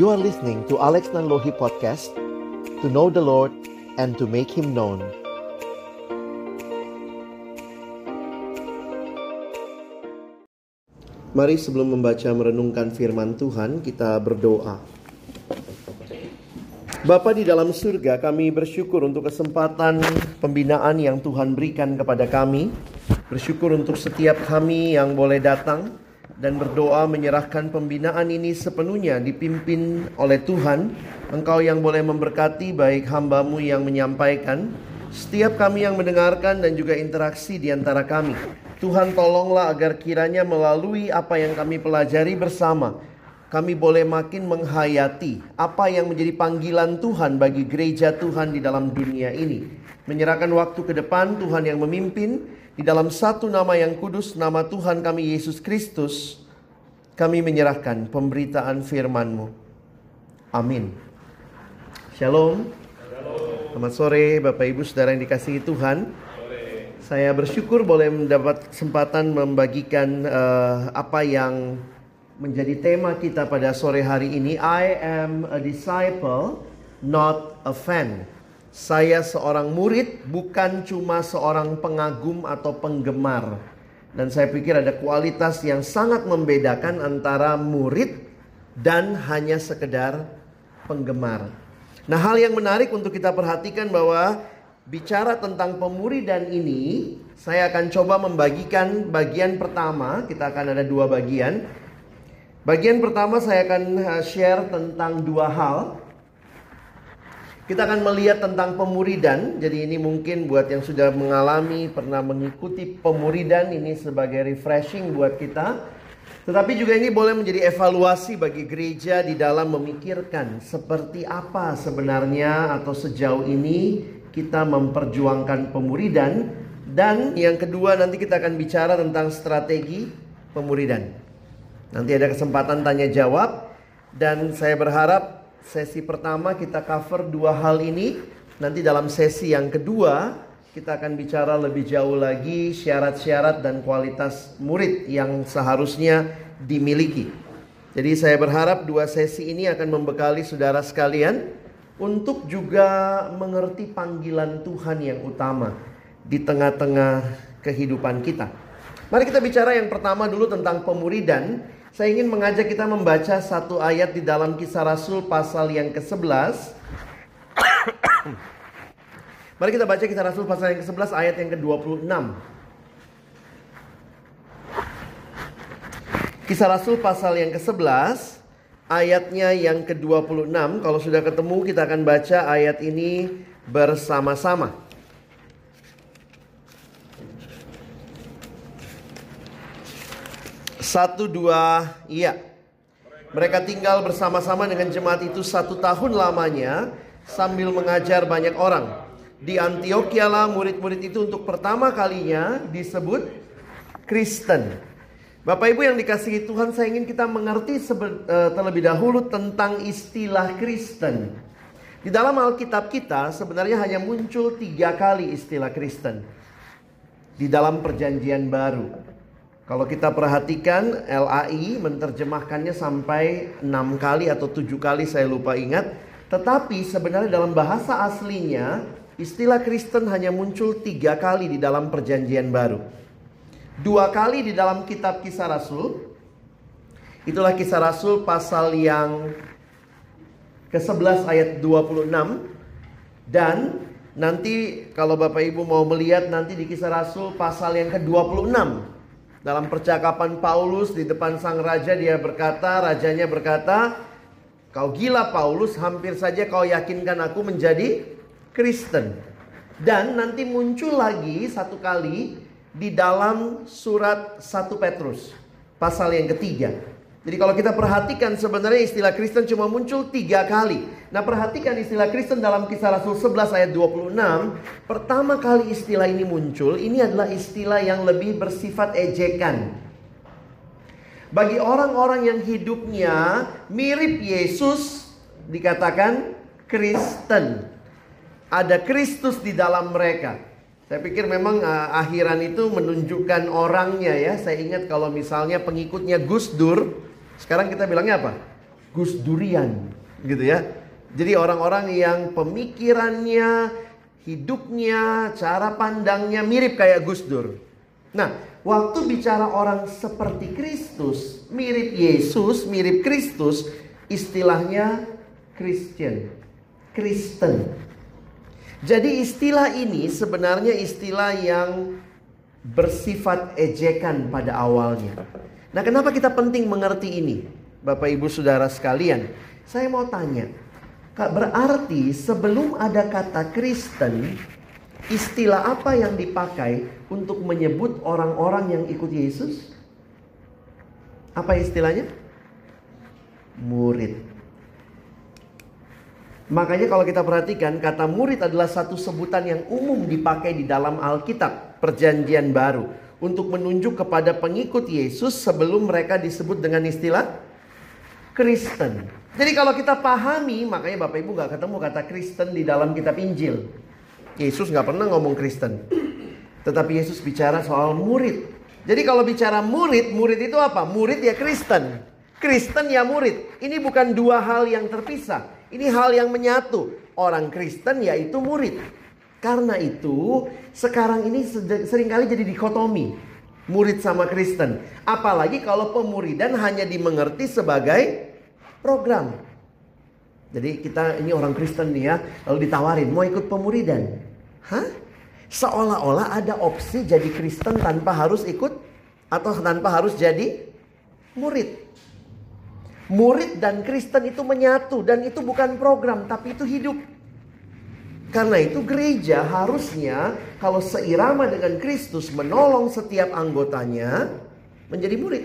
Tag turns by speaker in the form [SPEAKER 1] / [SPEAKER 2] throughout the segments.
[SPEAKER 1] You are listening to Alex Nanlohi Podcast To know the Lord and to make Him known. Mari sebelum membaca merenungkan firman Tuhan kita berdoa. Bapa di dalam surga kami bersyukur untuk kesempatan pembinaan yang Tuhan berikan kepada kami. Bersyukur untuk setiap kami yang boleh datang dan berdoa menyerahkan pembinaan ini sepenuhnya dipimpin oleh Tuhan. Engkau yang boleh memberkati baik hambamu yang menyampaikan, setiap kami yang mendengarkan dan juga interaksi di antara kami. Tuhan tolonglah agar kiranya melalui apa yang kami pelajari bersama, kami boleh makin menghayati apa yang menjadi panggilan Tuhan bagi gereja Tuhan di dalam dunia ini. Menyerahkan waktu ke depan Tuhan yang memimpin, di dalam satu nama yang kudus, nama Tuhan kami Yesus Kristus, kami menyerahkan pemberitaan firman-Mu. Amin. Shalom. Selamat sore Bapak Ibu Saudara yang dikasihi Tuhan. Saya bersyukur boleh mendapat kesempatan membagikan uh, apa yang menjadi tema kita pada sore hari ini. I am a disciple, not a fan. Saya seorang murid, bukan cuma seorang pengagum atau penggemar. Dan saya pikir ada kualitas yang sangat membedakan antara murid dan hanya sekedar penggemar. Nah, hal yang menarik untuk kita perhatikan bahwa bicara tentang pemuridan ini, saya akan coba membagikan bagian pertama. Kita akan ada dua bagian. Bagian pertama saya akan uh, share tentang dua hal. Kita akan melihat tentang pemuridan. Jadi ini mungkin buat yang sudah mengalami, pernah mengikuti pemuridan ini sebagai refreshing buat kita. Tetapi juga ini boleh menjadi evaluasi bagi gereja di dalam memikirkan seperti apa sebenarnya atau sejauh ini kita memperjuangkan pemuridan dan yang kedua nanti kita akan bicara tentang strategi pemuridan. Nanti ada kesempatan tanya jawab dan saya berharap sesi pertama kita cover dua hal ini. Nanti dalam sesi yang kedua kita akan bicara lebih jauh lagi syarat-syarat dan kualitas murid yang seharusnya dimiliki. Jadi saya berharap dua sesi ini akan membekali saudara sekalian untuk juga mengerti panggilan Tuhan yang utama di tengah-tengah kehidupan kita. Mari kita bicara yang pertama dulu tentang pemuridan saya ingin mengajak kita membaca satu ayat di dalam kisah Rasul pasal yang ke-11. Mari kita baca kisah Rasul pasal yang ke-11 ayat yang ke-26. Kisah Rasul pasal yang ke-11 ayatnya yang ke-26. Kalau sudah ketemu kita akan baca ayat ini bersama-sama. Satu dua iya. Mereka tinggal bersama-sama dengan jemaat itu satu tahun lamanya sambil mengajar banyak orang. Di Antioquia lah murid-murid itu untuk pertama kalinya disebut Kristen. Bapak Ibu yang dikasihi Tuhan, saya ingin kita mengerti eh, terlebih dahulu tentang istilah Kristen. Di dalam Alkitab kita sebenarnya hanya muncul tiga kali istilah Kristen. Di dalam perjanjian baru. Kalau kita perhatikan LAI menerjemahkannya sampai enam kali atau tujuh kali saya lupa ingat. Tetapi sebenarnya dalam bahasa aslinya istilah Kristen hanya muncul tiga kali di dalam perjanjian baru. Dua kali di dalam kitab kisah Rasul. Itulah kisah Rasul pasal yang ke-11 ayat 26. Dan nanti kalau Bapak Ibu mau melihat nanti di kisah Rasul pasal yang ke-26. Dalam percakapan Paulus di depan sang raja dia berkata, rajanya berkata, "Kau gila Paulus, hampir saja kau yakinkan aku menjadi Kristen." Dan nanti muncul lagi satu kali di dalam surat 1 Petrus pasal yang ketiga. Jadi kalau kita perhatikan sebenarnya istilah Kristen cuma muncul tiga kali. Nah perhatikan istilah Kristen dalam kisah Rasul 11 ayat 26. Pertama kali istilah ini muncul, ini adalah istilah yang lebih bersifat ejekan. Bagi orang-orang yang hidupnya mirip Yesus, dikatakan Kristen. Ada Kristus di dalam mereka. Saya pikir memang uh, akhiran itu menunjukkan orangnya ya. Saya ingat kalau misalnya pengikutnya Gus Dur, sekarang kita bilangnya apa? Gus Durian gitu ya. Jadi orang-orang yang pemikirannya, hidupnya, cara pandangnya mirip kayak Gus Dur. Nah, waktu bicara orang seperti Kristus, mirip Yesus, mirip Kristus, istilahnya Christian, Kristen. Jadi istilah ini sebenarnya istilah yang bersifat ejekan pada awalnya. Nah, kenapa kita penting mengerti ini? Bapak Ibu Saudara sekalian, saya mau tanya, Berarti sebelum ada kata Kristen, istilah apa yang dipakai untuk menyebut orang-orang yang ikut Yesus? Apa istilahnya? Murid. Makanya kalau kita perhatikan kata murid adalah satu sebutan yang umum dipakai di dalam Alkitab, Perjanjian Baru untuk menunjuk kepada pengikut Yesus sebelum mereka disebut dengan istilah Kristen. Jadi kalau kita pahami, makanya Bapak Ibu gak ketemu kata Kristen di dalam kitab Injil. Yesus gak pernah ngomong Kristen. Tetapi Yesus bicara soal murid. Jadi kalau bicara murid, murid itu apa? Murid ya Kristen. Kristen ya murid. Ini bukan dua hal yang terpisah. Ini hal yang menyatu. Orang Kristen yaitu murid. Karena itu sekarang ini sering kali jadi dikotomi. Murid sama Kristen. Apalagi kalau pemuridan hanya dimengerti sebagai program. Jadi kita ini orang Kristen nih ya, lalu ditawarin mau ikut pemuridan. Hah? Seolah-olah ada opsi jadi Kristen tanpa harus ikut atau tanpa harus jadi murid. Murid dan Kristen itu menyatu dan itu bukan program tapi itu hidup. Karena itu gereja harusnya kalau seirama dengan Kristus menolong setiap anggotanya menjadi murid.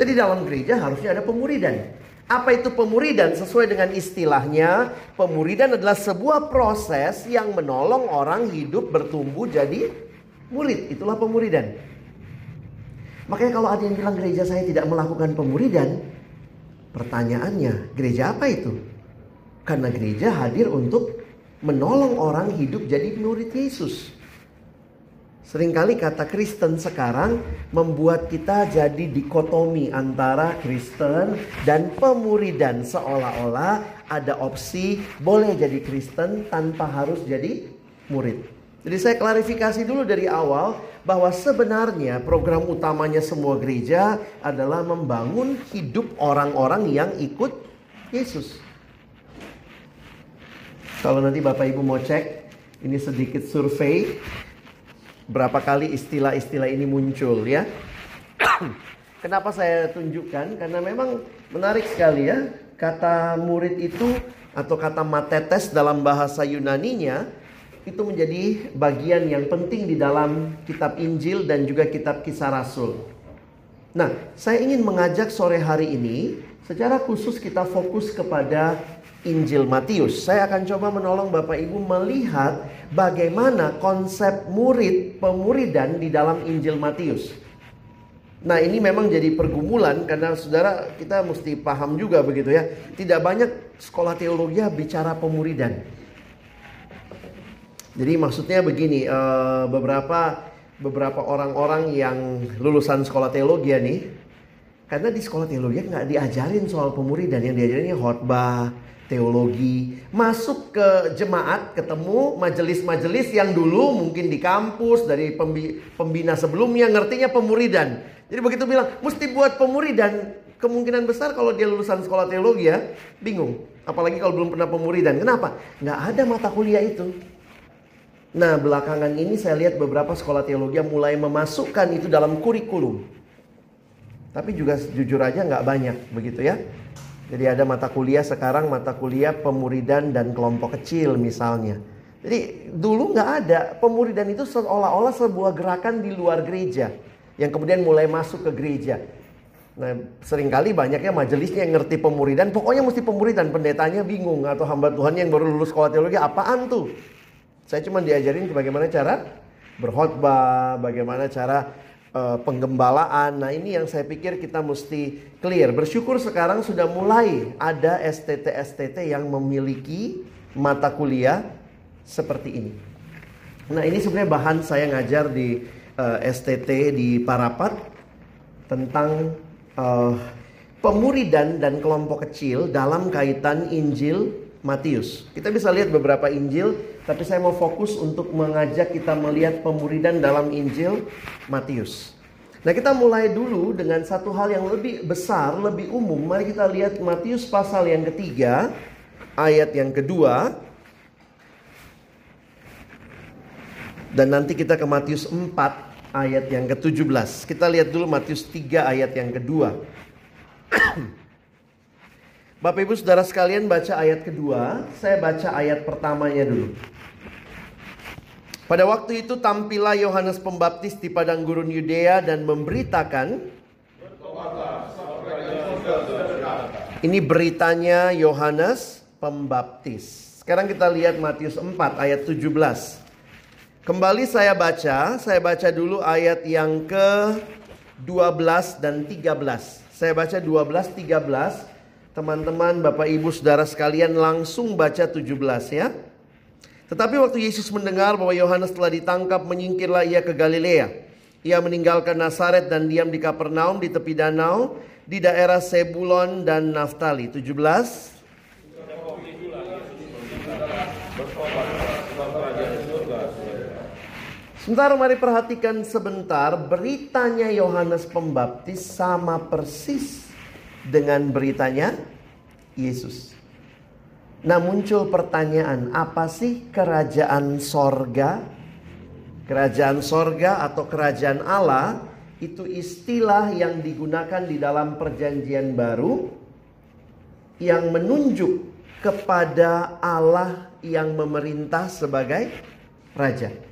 [SPEAKER 1] Jadi dalam gereja harusnya ada pemuridan. Apa itu pemuridan? Sesuai dengan istilahnya, pemuridan adalah sebuah proses yang menolong orang hidup bertumbuh jadi murid. Itulah pemuridan. Makanya kalau ada yang bilang gereja saya tidak melakukan pemuridan, pertanyaannya, gereja apa itu? Karena gereja hadir untuk menolong orang hidup jadi murid Yesus. Seringkali kata Kristen sekarang membuat kita jadi dikotomi antara Kristen dan pemuridan seolah-olah ada opsi boleh jadi Kristen tanpa harus jadi murid. Jadi saya klarifikasi dulu dari awal bahwa sebenarnya program utamanya semua gereja adalah membangun hidup orang-orang yang ikut Yesus. Kalau nanti Bapak Ibu mau cek, ini sedikit survei berapa kali istilah-istilah ini muncul ya. Kenapa saya tunjukkan? Karena memang menarik sekali ya. Kata murid itu atau kata matetes dalam bahasa Yunaninya itu menjadi bagian yang penting di dalam kitab Injil dan juga kitab Kisah Rasul. Nah, saya ingin mengajak sore hari ini secara khusus kita fokus kepada Injil Matius. Saya akan coba menolong Bapak Ibu melihat bagaimana konsep murid pemuridan di dalam Injil Matius. Nah, ini memang jadi pergumulan karena Saudara kita mesti paham juga begitu ya. Tidak banyak sekolah teologi bicara pemuridan. Jadi maksudnya begini, eh, beberapa beberapa orang-orang yang lulusan sekolah teologi ya nih, karena di sekolah teologi nggak diajarin soal pemuridan, yang diajarinnya khotbah, teologi, masuk ke jemaat, ketemu majelis-majelis yang dulu mungkin di kampus dari pembina sebelumnya ngertinya pemuridan. Jadi begitu bilang mesti buat pemuridan, kemungkinan besar kalau dia lulusan sekolah teologi ya bingung. Apalagi kalau belum pernah pemuridan. Kenapa? Nggak ada mata kuliah itu. Nah belakangan ini saya lihat beberapa sekolah teologi yang mulai memasukkan itu dalam kurikulum. Tapi juga jujur aja nggak banyak begitu ya. Jadi ada mata kuliah sekarang mata kuliah pemuridan dan kelompok kecil misalnya. Jadi dulu nggak ada pemuridan itu seolah-olah sebuah gerakan di luar gereja yang kemudian mulai masuk ke gereja. Nah sering kali banyaknya majelisnya yang ngerti pemuridan, pokoknya mesti pemuridan. Pendetanya bingung atau hamba Tuhan yang baru lulus sekolah teologi apaan tuh? Saya cuma diajarin bagaimana cara berkhotbah, bagaimana cara uh, penggembalaan. Nah, ini yang saya pikir kita mesti clear. Bersyukur sekarang sudah mulai ada STT-STT yang memiliki mata kuliah seperti ini. Nah, ini sebenarnya bahan saya ngajar di uh, eh, STT di Parapat tentang uh, pemuridan dan kelompok kecil dalam kaitan Injil Matius. Kita bisa lihat beberapa Injil, tapi saya mau fokus untuk mengajak kita melihat pemuridan dalam Injil Matius. Nah kita mulai dulu dengan satu hal yang lebih besar, lebih umum. Mari kita lihat Matius pasal yang ketiga, ayat yang kedua. Dan nanti kita ke Matius 4 ayat yang ke-17. Kita lihat dulu Matius 3 ayat yang kedua. Bapak Ibu Saudara sekalian baca ayat kedua, saya baca ayat pertamanya dulu. Pada waktu itu tampillah Yohanes Pembaptis di padang gurun Yudea dan memberitakan Ini beritanya Yohanes Pembaptis. Sekarang kita lihat Matius 4 ayat 17. Kembali saya baca, saya baca dulu ayat yang ke 12 dan 13. Saya baca 12 13. Teman-teman, Bapak Ibu, Saudara sekalian langsung baca 17 ya. Tetapi waktu Yesus mendengar bahwa Yohanes telah ditangkap, menyingkirlah ia ke Galilea. Ia meninggalkan Nazaret dan diam di Kapernaum di tepi danau di daerah Sebulon dan Naftali. 17 Sebentar mari perhatikan sebentar beritanya Yohanes Pembaptis sama persis dengan beritanya Yesus. Nah muncul pertanyaan, apa sih kerajaan sorga? Kerajaan sorga atau kerajaan Allah itu istilah yang digunakan di dalam perjanjian baru yang menunjuk kepada Allah yang memerintah sebagai raja.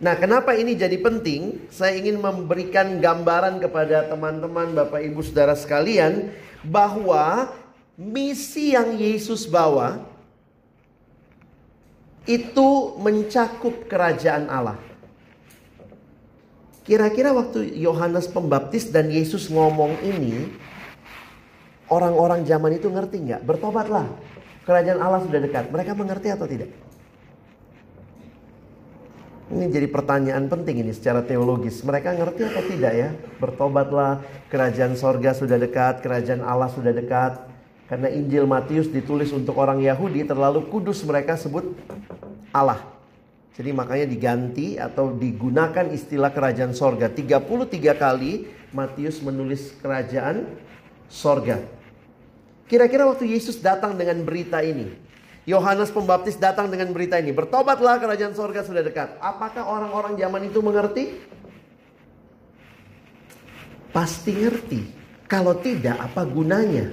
[SPEAKER 1] Nah, kenapa ini jadi penting? Saya ingin memberikan gambaran kepada teman-teman, Bapak Ibu, Saudara sekalian, bahwa misi yang Yesus bawa itu mencakup kerajaan Allah. Kira-kira waktu Yohanes Pembaptis dan Yesus ngomong ini, orang-orang zaman itu ngerti nggak? Bertobatlah, kerajaan Allah sudah dekat. Mereka mengerti atau tidak? Ini jadi pertanyaan penting ini secara teologis. Mereka ngerti atau tidak ya? Bertobatlah, kerajaan sorga sudah dekat, kerajaan Allah sudah dekat. Karena Injil Matius ditulis untuk orang Yahudi terlalu kudus mereka sebut Allah. Jadi makanya diganti atau digunakan istilah kerajaan sorga. 33 kali Matius menulis kerajaan sorga. Kira-kira waktu Yesus datang dengan berita ini. Yohanes Pembaptis datang dengan berita ini. Bertobatlah kerajaan sorga sudah dekat. Apakah orang-orang zaman itu mengerti? Pasti ngerti. Kalau tidak apa gunanya?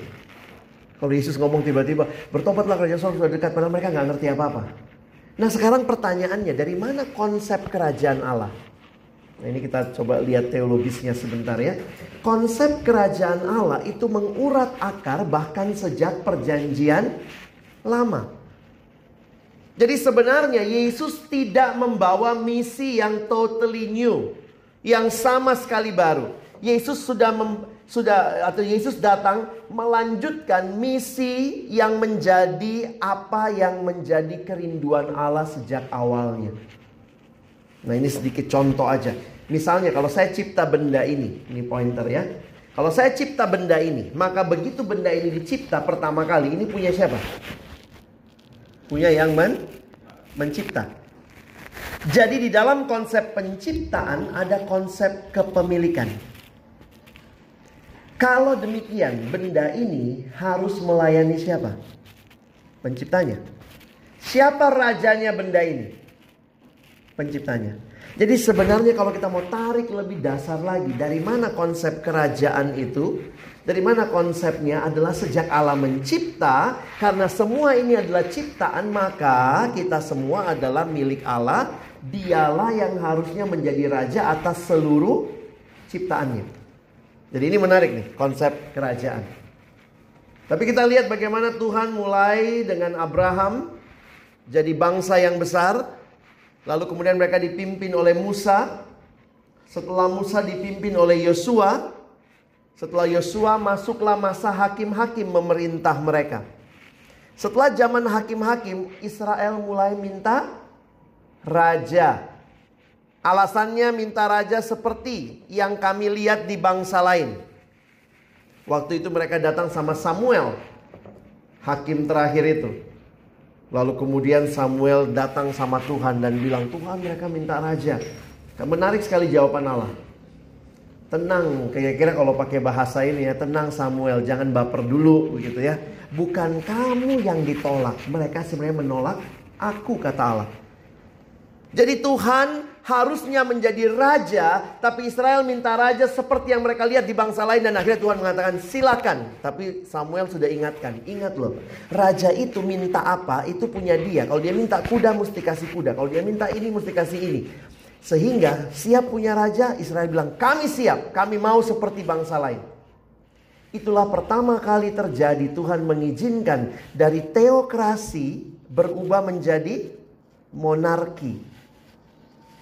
[SPEAKER 1] Kalau Yesus ngomong tiba-tiba, bertobatlah kerajaan sorga sudah dekat, padahal mereka nggak ngerti apa-apa. Nah sekarang pertanyaannya, dari mana konsep kerajaan Allah? Nah ini kita coba lihat teologisnya sebentar ya. Konsep kerajaan Allah itu mengurat akar bahkan sejak perjanjian lama. Jadi sebenarnya Yesus tidak membawa misi yang totally new. Yang sama sekali baru. Yesus sudah mem, sudah atau Yesus datang melanjutkan misi yang menjadi apa yang menjadi kerinduan Allah sejak awalnya. Nah, ini sedikit contoh aja. Misalnya kalau saya cipta benda ini, ini pointer ya. Kalau saya cipta benda ini, maka begitu benda ini dicipta pertama kali, ini punya siapa? Punya yang men mencipta. Jadi di dalam konsep penciptaan ada konsep kepemilikan. Kalau demikian, benda ini harus melayani siapa? Penciptanya. Siapa rajanya benda ini? Penciptanya. Jadi sebenarnya kalau kita mau tarik lebih dasar lagi, dari mana konsep kerajaan itu? Dari mana konsepnya adalah sejak Allah mencipta, karena semua ini adalah ciptaan, maka kita semua adalah milik Allah. Dialah yang harusnya menjadi raja atas seluruh ciptaannya. Jadi ini menarik nih konsep kerajaan. Tapi kita lihat bagaimana Tuhan mulai dengan Abraham jadi bangsa yang besar. Lalu kemudian mereka dipimpin oleh Musa. Setelah Musa dipimpin oleh Yosua. Setelah Yosua masuklah masa hakim-hakim memerintah mereka. Setelah zaman hakim-hakim Israel mulai minta raja. Alasannya minta raja seperti yang kami lihat di bangsa lain. Waktu itu mereka datang sama Samuel, hakim terakhir itu. Lalu kemudian Samuel datang sama Tuhan dan bilang, Tuhan mereka minta raja. Menarik sekali jawaban Allah. Tenang, kira-kira kalau pakai bahasa ini ya, tenang Samuel, jangan baper dulu begitu ya. Bukan kamu yang ditolak, mereka sebenarnya menolak aku kata Allah. Jadi Tuhan harusnya menjadi raja, tapi Israel minta raja seperti yang mereka lihat di bangsa lain dan akhirnya Tuhan mengatakan silakan. Tapi Samuel sudah ingatkan, ingat loh, raja itu minta apa itu punya dia. Kalau dia minta kuda mesti kasih kuda, kalau dia minta ini mesti kasih ini. Sehingga siap punya raja, Israel bilang kami siap, kami mau seperti bangsa lain. Itulah pertama kali terjadi Tuhan mengizinkan dari teokrasi berubah menjadi monarki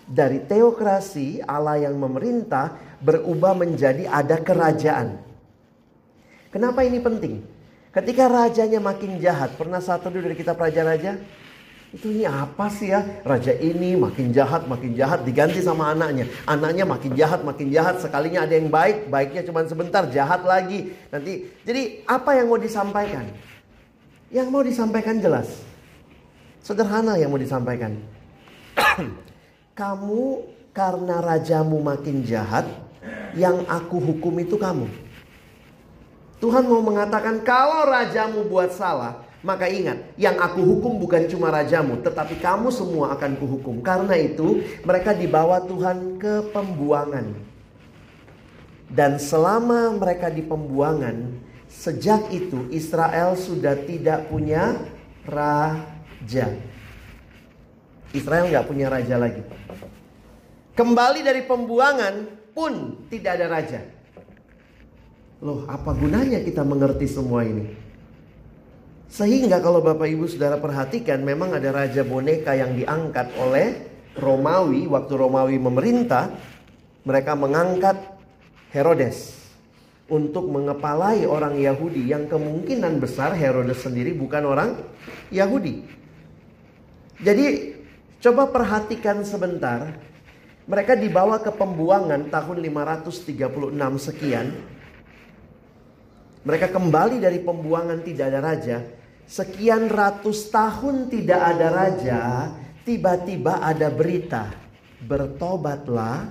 [SPEAKER 1] dari teokrasi Allah yang memerintah berubah menjadi ada kerajaan. Kenapa ini penting? Ketika rajanya makin jahat, pernah satu dulu dari kita raja-raja? Itu ini apa sih ya? Raja ini makin jahat, makin jahat diganti sama anaknya. Anaknya makin jahat, makin jahat. Sekalinya ada yang baik, baiknya cuma sebentar, jahat lagi. Nanti jadi apa yang mau disampaikan? Yang mau disampaikan jelas. Sederhana yang mau disampaikan. Kamu karena rajamu makin jahat, yang aku hukum itu kamu. Tuhan mau mengatakan kalau rajamu buat salah, maka ingat, yang aku hukum bukan cuma rajamu, tetapi kamu semua akan kuhukum. Karena itu, mereka dibawa Tuhan ke pembuangan. Dan selama mereka di pembuangan, sejak itu Israel sudah tidak punya raja. Israel nggak punya raja lagi. Kembali dari pembuangan pun tidak ada raja. Loh, apa gunanya kita mengerti semua ini? Sehingga kalau Bapak Ibu Saudara perhatikan memang ada raja boneka yang diangkat oleh Romawi waktu Romawi memerintah, mereka mengangkat Herodes untuk mengepalai orang Yahudi yang kemungkinan besar Herodes sendiri bukan orang Yahudi. Jadi Coba perhatikan sebentar. Mereka dibawa ke pembuangan tahun 536 sekian. Mereka kembali dari pembuangan tidak ada raja. Sekian ratus tahun tidak ada raja, tiba-tiba ada berita. Bertobatlah,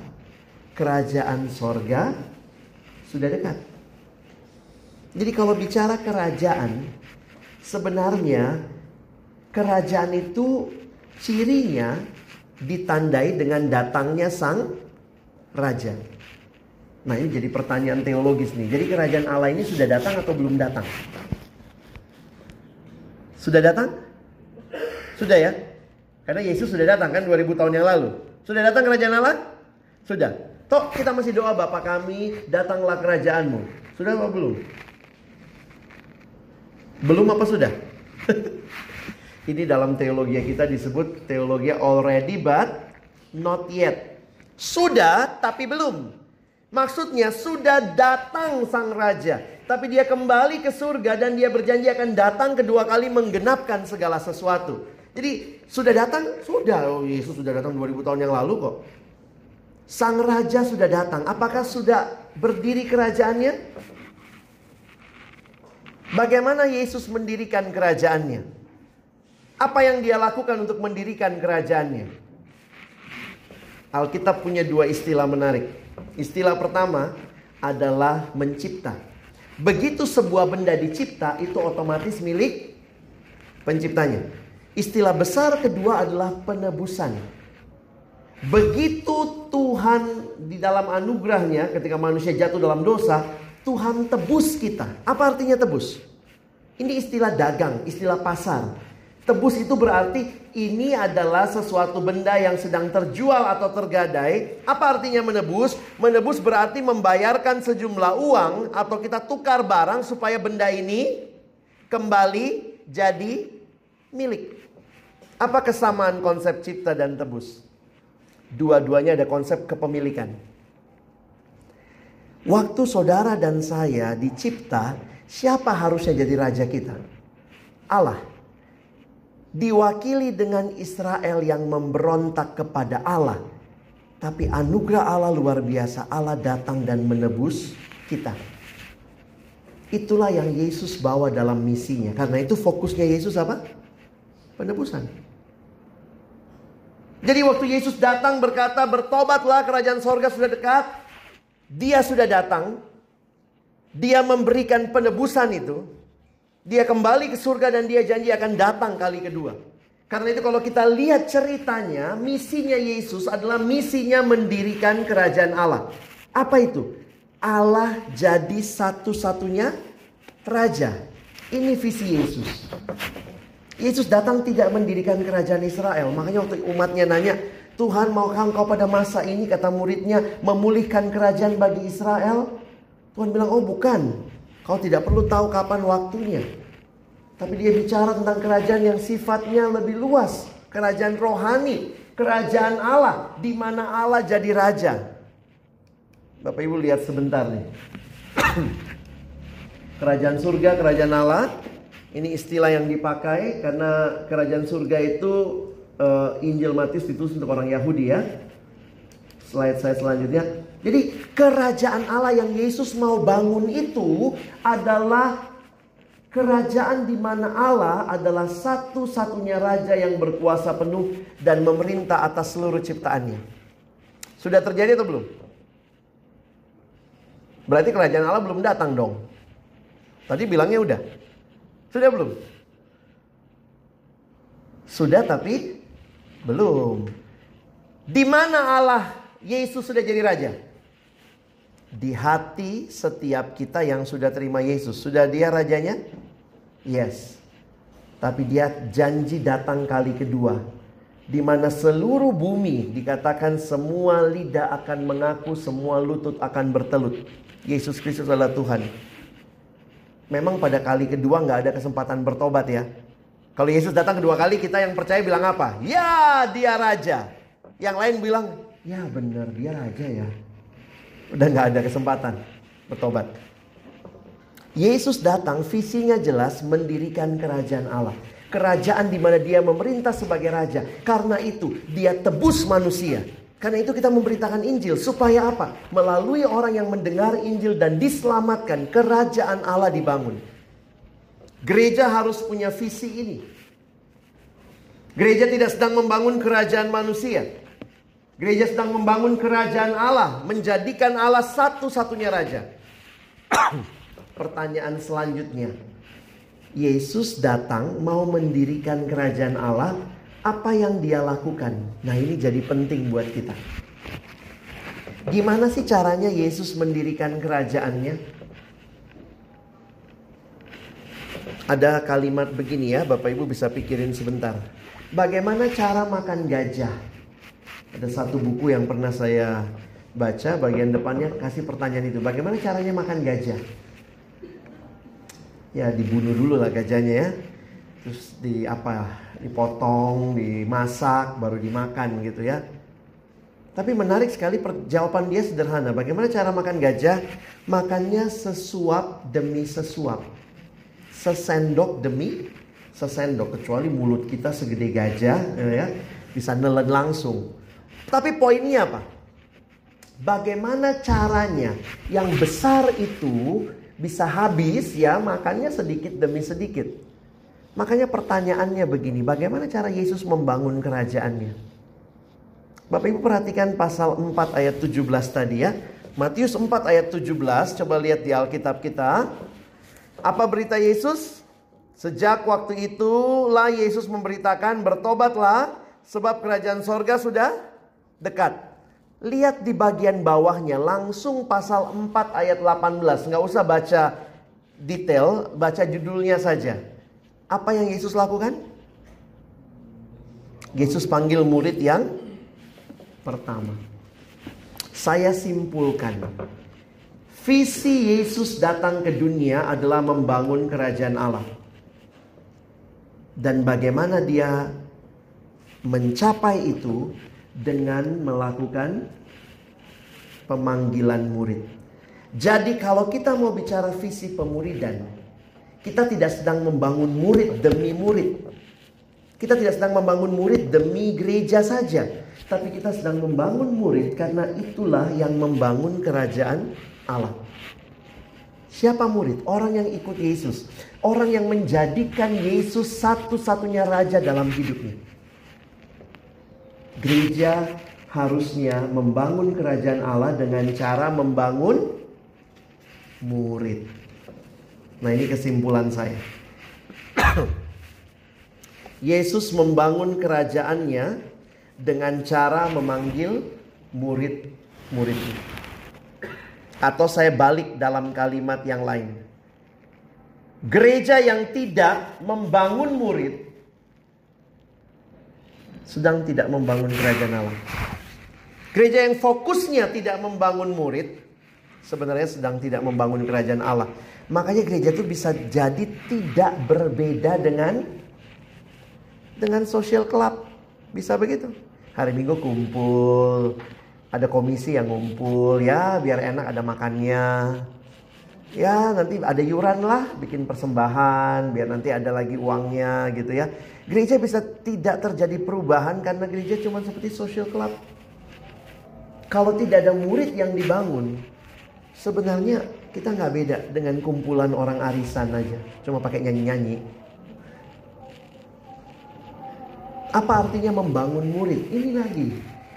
[SPEAKER 1] kerajaan sorga sudah dekat. Jadi kalau bicara kerajaan, sebenarnya kerajaan itu Cirinya ditandai dengan datangnya sang raja. Nah ini jadi pertanyaan teologis nih. Jadi kerajaan Allah ini sudah datang atau belum datang? Sudah datang? Sudah ya? Karena Yesus sudah datang kan 2000 tahun yang lalu. Sudah datang kerajaan Allah? Sudah. Toh kita masih doa Bapak kami datanglah kerajaanmu. Sudah apa belum? Belum apa sudah? Ini dalam teologi kita disebut teologi already but not yet. Sudah tapi belum. Maksudnya sudah datang sang raja. Tapi dia kembali ke surga dan dia berjanji akan datang kedua kali menggenapkan segala sesuatu. Jadi sudah datang? Sudah. Oh, Yesus sudah datang 2000 tahun yang lalu kok. Sang raja sudah datang. Apakah sudah berdiri kerajaannya? Bagaimana Yesus mendirikan kerajaannya? Apa yang dia lakukan untuk mendirikan kerajaannya? Alkitab punya dua istilah menarik. Istilah pertama adalah mencipta. Begitu sebuah benda dicipta, itu otomatis milik penciptanya. Istilah besar kedua adalah penebusan. Begitu Tuhan di dalam anugerahnya ketika manusia jatuh dalam dosa, Tuhan tebus kita. Apa artinya tebus? Ini istilah dagang, istilah pasar. Tebus itu berarti ini adalah sesuatu benda yang sedang terjual atau tergadai. Apa artinya menebus? Menebus berarti membayarkan sejumlah uang atau kita tukar barang supaya benda ini kembali jadi milik. Apa kesamaan konsep cipta dan tebus? Dua-duanya ada konsep kepemilikan. Waktu saudara dan saya dicipta, siapa harusnya jadi raja kita? Allah diwakili dengan Israel yang memberontak kepada Allah. Tapi anugerah Allah luar biasa. Allah datang dan menebus kita. Itulah yang Yesus bawa dalam misinya. Karena itu fokusnya Yesus apa? Penebusan. Jadi waktu Yesus datang berkata, bertobatlah kerajaan sorga sudah dekat. Dia sudah datang. Dia memberikan penebusan itu. Dia kembali ke surga dan dia janji akan datang kali kedua. Karena itu kalau kita lihat ceritanya, misinya Yesus adalah misinya mendirikan kerajaan Allah. Apa itu? Allah jadi satu-satunya raja. Ini visi Yesus. Yesus datang tidak mendirikan kerajaan Israel. Makanya waktu umatnya nanya, Tuhan maukah engkau pada masa ini kata muridnya memulihkan kerajaan bagi Israel? Tuhan bilang, oh bukan. Kau tidak perlu tahu kapan waktunya. Tapi dia bicara tentang kerajaan yang sifatnya lebih luas. Kerajaan rohani. Kerajaan Allah. di mana Allah jadi raja. Bapak Ibu lihat sebentar nih. kerajaan surga, kerajaan Allah. Ini istilah yang dipakai karena kerajaan surga itu uh, Injil Matius ditulis untuk orang Yahudi ya. Slide saya selanjutnya. Jadi kerajaan Allah yang Yesus mau bangun itu adalah kerajaan di mana Allah adalah satu-satunya raja yang berkuasa penuh dan memerintah atas seluruh ciptaannya. Sudah terjadi atau belum? Berarti kerajaan Allah belum datang dong. Tadi bilangnya udah. Sudah belum? Sudah tapi belum. Di mana Allah Yesus sudah jadi raja? Di hati setiap kita yang sudah terima Yesus. Sudah dia rajanya? Yes. Tapi dia janji datang kali kedua di mana seluruh bumi dikatakan semua lidah akan mengaku, semua lutut akan bertelut. Yesus Kristus adalah Tuhan. Memang pada kali kedua nggak ada kesempatan bertobat ya. Kalau Yesus datang kedua kali kita yang percaya bilang apa? Ya dia raja. Yang lain bilang ya benar dia raja ya. Udah nggak ada kesempatan bertobat. Yesus datang visinya jelas mendirikan kerajaan Allah. Kerajaan di mana dia memerintah sebagai raja. Karena itu dia tebus manusia. Karena itu kita memberitakan Injil supaya apa? Melalui orang yang mendengar Injil dan diselamatkan, kerajaan Allah dibangun. Gereja harus punya visi ini. Gereja tidak sedang membangun kerajaan manusia. Gereja sedang membangun kerajaan Allah, menjadikan Allah satu-satunya raja. Pertanyaan selanjutnya, Yesus datang mau mendirikan kerajaan Allah apa yang dia lakukan. Nah, ini jadi penting buat kita. Gimana sih caranya Yesus mendirikan kerajaannya? Ada kalimat begini ya, Bapak Ibu bisa pikirin sebentar. Bagaimana cara makan gajah? Ada satu buku yang pernah saya baca, bagian depannya kasih pertanyaan itu. Bagaimana caranya makan gajah? Ya dibunuh dulu lah gajahnya ya. Terus di apa dipotong, dimasak, baru dimakan gitu ya. Tapi menarik sekali jawaban dia sederhana. Bagaimana cara makan gajah? Makannya sesuap demi sesuap. Sesendok demi sesendok. Kecuali mulut kita segede gajah ya, bisa nelen langsung. Tapi poinnya apa? Bagaimana caranya yang besar itu bisa habis ya makannya sedikit demi sedikit. Makanya pertanyaannya begini, bagaimana cara Yesus membangun kerajaannya? Bapak Ibu perhatikan pasal 4 ayat 17 tadi ya. Matius 4 ayat 17, coba lihat di Alkitab kita. Apa berita Yesus? Sejak waktu itulah Yesus memberitakan bertobatlah sebab kerajaan sorga sudah dekat. Lihat di bagian bawahnya langsung pasal 4 ayat 18. Nggak usah baca detail, baca judulnya saja. Apa yang Yesus lakukan? Yesus panggil murid yang pertama. Saya simpulkan, visi Yesus datang ke dunia adalah membangun kerajaan Allah. Dan bagaimana dia mencapai itu dengan melakukan pemanggilan murid. Jadi kalau kita mau bicara visi pemuridan, kita tidak sedang membangun murid demi murid. Kita tidak sedang membangun murid demi gereja saja. Tapi kita sedang membangun murid karena itulah yang membangun kerajaan Allah. Siapa murid? Orang yang ikut Yesus. Orang yang menjadikan Yesus satu-satunya raja dalam hidupnya. Gereja harusnya membangun kerajaan Allah dengan cara membangun murid. Nah, ini kesimpulan saya. Yesus membangun kerajaannya dengan cara memanggil murid-muridnya. Atau saya balik dalam kalimat yang lain. Gereja yang tidak membangun murid sedang tidak membangun kerajaan Allah. Gereja yang fokusnya tidak membangun murid sebenarnya sedang tidak membangun kerajaan Allah. Makanya gereja itu bisa jadi tidak berbeda dengan dengan social club. Bisa begitu. Hari Minggu kumpul, ada komisi yang ngumpul ya biar enak ada makannya ya nanti ada yuran lah bikin persembahan biar nanti ada lagi uangnya gitu ya gereja bisa tidak terjadi perubahan karena gereja cuma seperti social club. Kalau tidak ada murid yang dibangun sebenarnya kita nggak beda dengan kumpulan orang arisan aja cuma pakai nyanyi-nyanyi. Apa artinya membangun murid? Ini lagi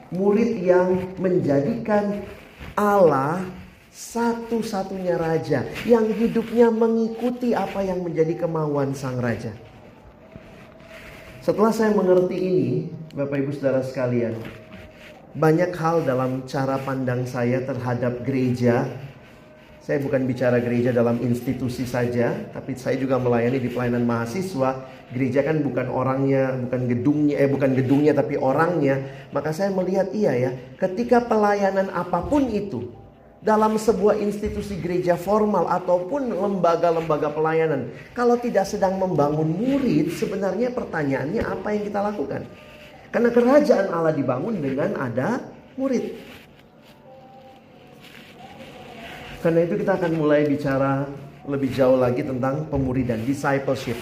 [SPEAKER 1] murid yang menjadikan Allah satu-satunya raja yang hidupnya mengikuti apa yang menjadi kemauan sang raja. Setelah saya mengerti ini, Bapak Ibu Saudara sekalian, banyak hal dalam cara pandang saya terhadap gereja saya bukan bicara gereja dalam institusi saja, tapi saya juga melayani di pelayanan mahasiswa. Gereja kan bukan orangnya, bukan gedungnya, eh bukan gedungnya tapi orangnya. Maka saya melihat iya ya, ketika pelayanan apa pun itu dalam sebuah institusi gereja formal ataupun lembaga-lembaga pelayanan, kalau tidak sedang membangun murid, sebenarnya pertanyaannya apa yang kita lakukan? Karena kerajaan Allah dibangun dengan ada murid. Karena itu kita akan mulai bicara lebih jauh lagi tentang pemuridan, discipleship.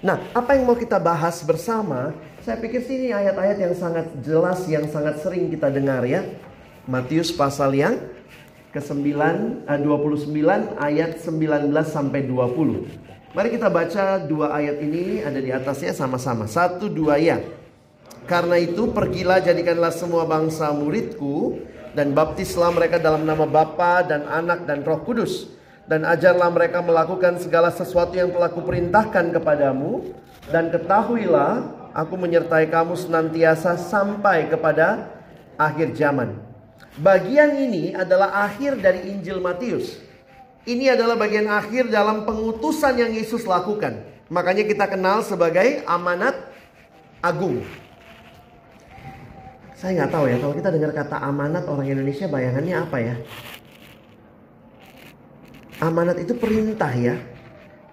[SPEAKER 1] Nah, apa yang mau kita bahas bersama? Saya pikir sini ayat-ayat yang sangat jelas, yang sangat sering kita dengar ya. Matius pasal yang ke-9, 29 eh, ayat 19 sampai 20. Mari kita baca dua ayat ini ada di atasnya sama-sama. Satu, dua ya. Karena itu pergilah jadikanlah semua bangsa muridku dan baptislah mereka dalam nama Bapa dan Anak dan Roh Kudus dan ajarlah mereka melakukan segala sesuatu yang telah kuperintahkan kepadamu dan ketahuilah aku menyertai kamu senantiasa sampai kepada akhir zaman. Bagian ini adalah akhir dari Injil Matius. Ini adalah bagian akhir dalam pengutusan yang Yesus lakukan. Makanya kita kenal sebagai amanat agung. Saya nggak tahu ya, kalau kita dengar kata amanat orang Indonesia bayangannya apa ya? Amanat itu perintah ya.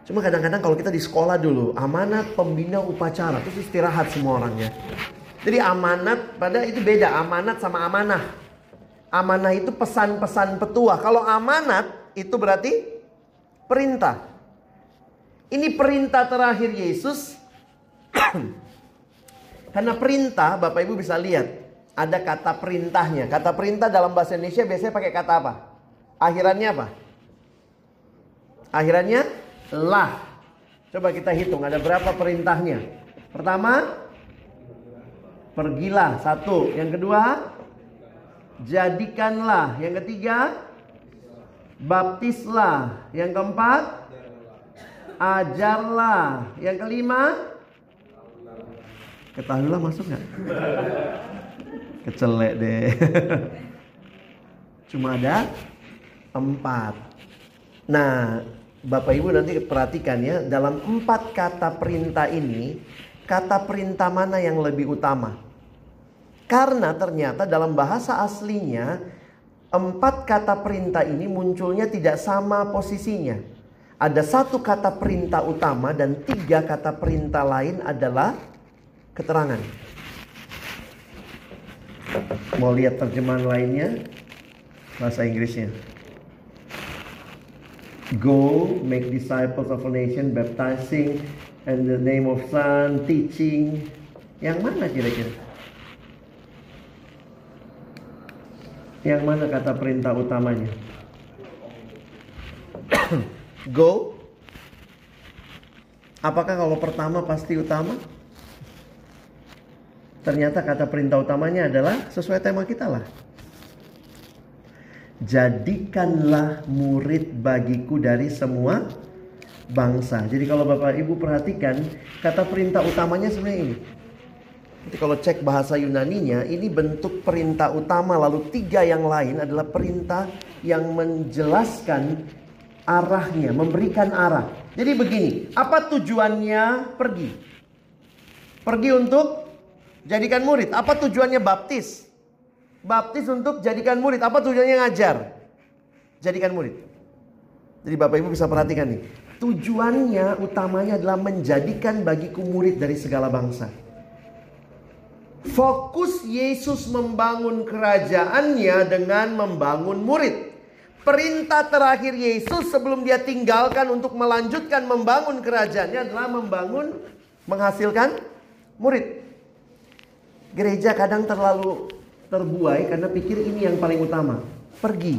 [SPEAKER 1] Cuma kadang-kadang kalau kita di sekolah dulu, amanat pembina upacara, terus istirahat semua orangnya. Jadi amanat pada itu beda, amanat sama amanah. Amanah itu pesan-pesan petua. Kalau amanat itu berarti perintah. Ini perintah terakhir Yesus. Karena perintah, Bapak Ibu bisa lihat ada kata perintahnya. Kata perintah dalam bahasa Indonesia biasanya pakai kata apa? Akhirannya apa? Akhirannya lah. Coba kita hitung ada berapa perintahnya. Pertama, pergilah satu. Yang kedua, jadikanlah. Yang ketiga, baptislah. Yang keempat, ajarlah. Yang kelima, ketahuilah masuk nggak? kecelek deh cuma ada empat nah Bapak Ibu nanti perhatikan ya dalam empat kata perintah ini kata perintah mana yang lebih utama karena ternyata dalam bahasa aslinya empat kata perintah ini munculnya tidak sama posisinya ada satu kata perintah utama dan tiga kata perintah lain adalah keterangan Mau lihat terjemahan lainnya? Bahasa Inggrisnya. Go, make disciples of a nation, baptizing in the name of Son, teaching. Yang mana kira-kira? Yang mana kata perintah utamanya? Go. Apakah kalau pertama pasti utama? Ternyata kata perintah utamanya adalah sesuai tema kita lah. Jadikanlah murid bagiku dari semua bangsa. Jadi kalau Bapak Ibu perhatikan, kata perintah utamanya sebenarnya ini. Jadi kalau cek bahasa Yunaninya, ini bentuk perintah utama, lalu tiga yang lain adalah perintah yang menjelaskan arahnya, memberikan arah. Jadi begini, apa tujuannya pergi? Pergi untuk jadikan murid. Apa tujuannya baptis? Baptis untuk jadikan murid. Apa tujuannya ngajar? Jadikan murid. Jadi Bapak Ibu bisa perhatikan nih. Tujuannya utamanya adalah menjadikan bagiku murid dari segala bangsa. Fokus Yesus membangun kerajaannya dengan membangun murid. Perintah terakhir Yesus sebelum dia tinggalkan untuk melanjutkan membangun kerajaannya adalah membangun, menghasilkan murid. Gereja kadang terlalu terbuai karena pikir ini yang paling utama. Pergi.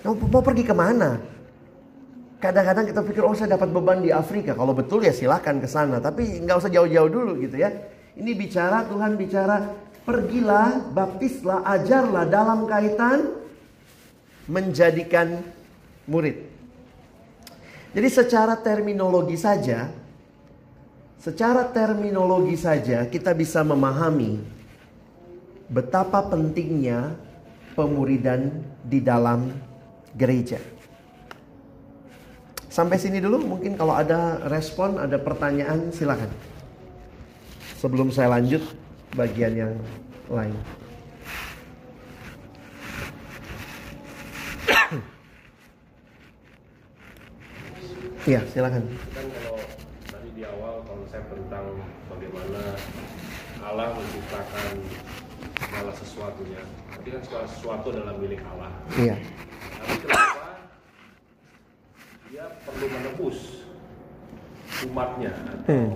[SPEAKER 1] Mau, mau pergi ke mana? Kadang-kadang kita pikir, oh saya dapat beban di Afrika. Kalau betul ya silahkan ke sana. Tapi nggak usah jauh-jauh dulu gitu ya. Ini bicara Tuhan bicara pergilah, baptislah, ajarlah dalam kaitan menjadikan murid. Jadi secara terminologi saja secara terminologi saja kita bisa memahami betapa pentingnya pemuridan di dalam gereja. Sampai sini dulu mungkin kalau ada respon, ada pertanyaan silakan sebelum saya lanjut bagian yang lain. Iya, silakan.
[SPEAKER 2] Kan kalau tadi di awal konsep tentang bagaimana Allah menciptakan segala sesuatunya. Tapi kan segala sesuatu adalah milik Allah.
[SPEAKER 1] Iya.
[SPEAKER 2] Tapi kenapa dia perlu menebus umatnya atau
[SPEAKER 1] Hmm.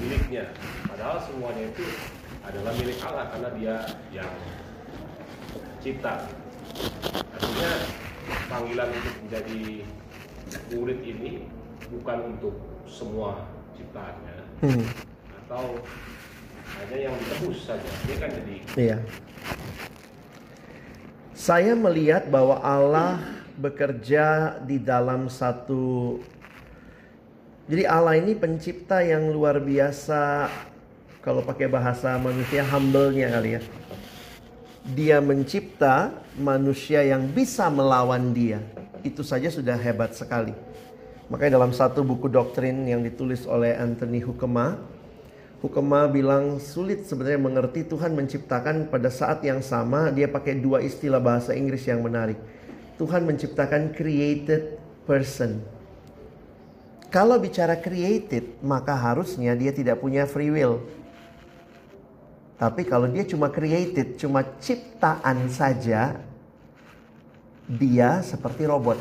[SPEAKER 2] Miliknya? Padahal semuanya itu adalah milik Allah karena dia yang cipta. Artinya panggilan untuk menjadi murid ini bukan untuk semua ciptaannya
[SPEAKER 1] Hmm.
[SPEAKER 2] atau hanya yang ditebus saja. Ini kan jadi
[SPEAKER 1] Iya. Saya melihat bahwa Allah bekerja di dalam satu Jadi Allah ini pencipta yang luar biasa kalau pakai bahasa manusia humble-nya kali ya. Dia mencipta manusia yang bisa melawan dia. Itu saja sudah hebat sekali. Makanya dalam satu buku doktrin yang ditulis oleh Anthony Hukema, Hukema bilang sulit sebenarnya mengerti Tuhan menciptakan pada saat yang sama dia pakai dua istilah bahasa Inggris yang menarik. Tuhan menciptakan created person. Kalau bicara created, maka harusnya dia tidak punya free will. Tapi kalau dia cuma created, cuma ciptaan saja, dia seperti robot.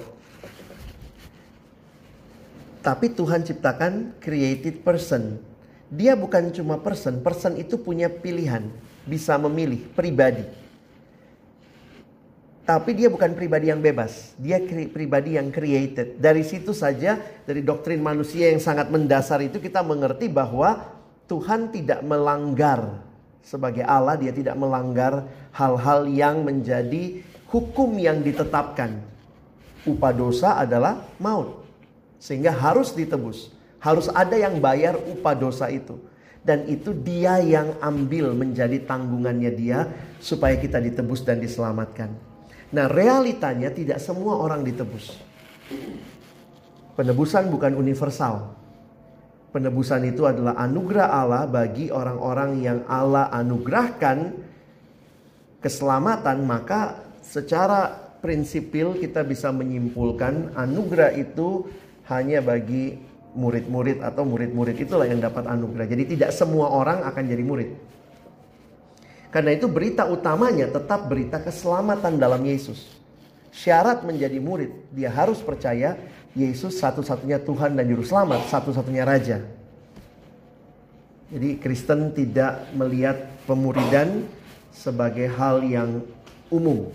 [SPEAKER 1] Tapi Tuhan ciptakan created person. Dia bukan cuma person, person itu punya pilihan, bisa memilih pribadi. Tapi dia bukan pribadi yang bebas, dia pribadi yang created. Dari situ saja, dari doktrin manusia yang sangat mendasar itu kita mengerti bahwa Tuhan tidak melanggar sebagai Allah, dia tidak melanggar hal-hal yang menjadi hukum yang ditetapkan. Upah dosa adalah maut. Sehingga harus ditebus. Harus ada yang bayar upah dosa itu. Dan itu dia yang ambil menjadi tanggungannya dia supaya kita ditebus dan diselamatkan. Nah realitanya tidak semua orang ditebus. Penebusan bukan universal. Penebusan itu adalah anugerah Allah bagi orang-orang yang Allah anugerahkan keselamatan maka secara prinsipil kita bisa menyimpulkan anugerah itu hanya bagi murid-murid atau murid-murid itulah yang dapat anugerah. Jadi tidak semua orang akan jadi murid. Karena itu berita utamanya tetap berita keselamatan dalam Yesus. Syarat menjadi murid, dia harus percaya Yesus satu-satunya Tuhan dan Juru Selamat, satu-satunya Raja. Jadi Kristen tidak melihat pemuridan sebagai hal yang umum.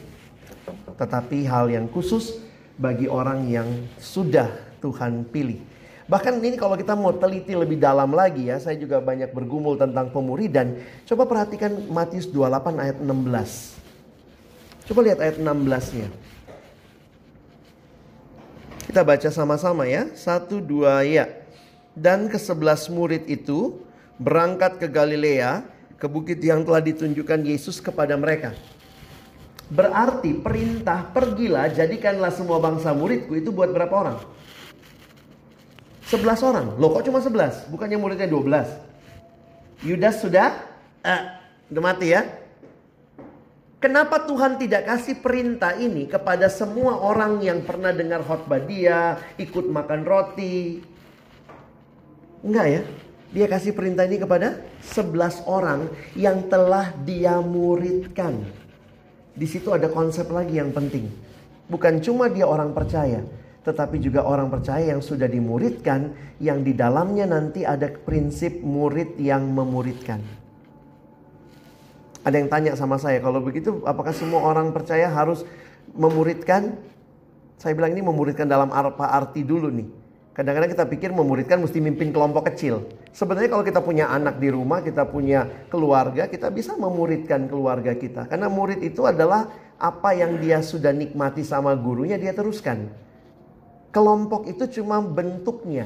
[SPEAKER 1] Tetapi hal yang khusus bagi orang yang sudah Tuhan pilih. Bahkan ini kalau kita mau teliti lebih dalam lagi ya, saya juga banyak bergumul tentang pemuridan. Coba perhatikan Matius 28 ayat 16. Coba lihat ayat 16-nya. Kita baca sama-sama ya. Satu, dua, ya. Dan ke sebelas murid itu berangkat ke Galilea, ke bukit yang telah ditunjukkan Yesus kepada mereka. Berarti perintah pergilah jadikanlah semua bangsa muridku itu buat berapa orang? 11 orang. Loh kok cuma 11? Bukannya muridnya 12? Yudas sudah eh, udah mati ya? Kenapa Tuhan tidak kasih perintah ini kepada semua orang yang pernah dengar khotbah dia, ikut makan roti? Enggak ya? Dia kasih perintah ini kepada 11 orang yang telah dia muridkan. Di situ ada konsep lagi yang penting. Bukan cuma dia orang percaya, tetapi juga orang percaya yang sudah dimuridkan, yang di dalamnya nanti ada prinsip murid yang memuridkan. Ada yang tanya sama saya, kalau begitu apakah semua orang percaya harus memuridkan? Saya bilang ini memuridkan dalam apa arti dulu nih. Kadang-kadang kita pikir memuridkan mesti mimpin kelompok kecil. Sebenarnya kalau kita punya anak di rumah, kita punya keluarga, kita bisa memuridkan keluarga kita. Karena murid itu adalah apa yang dia sudah nikmati sama gurunya, dia teruskan. Kelompok itu cuma bentuknya.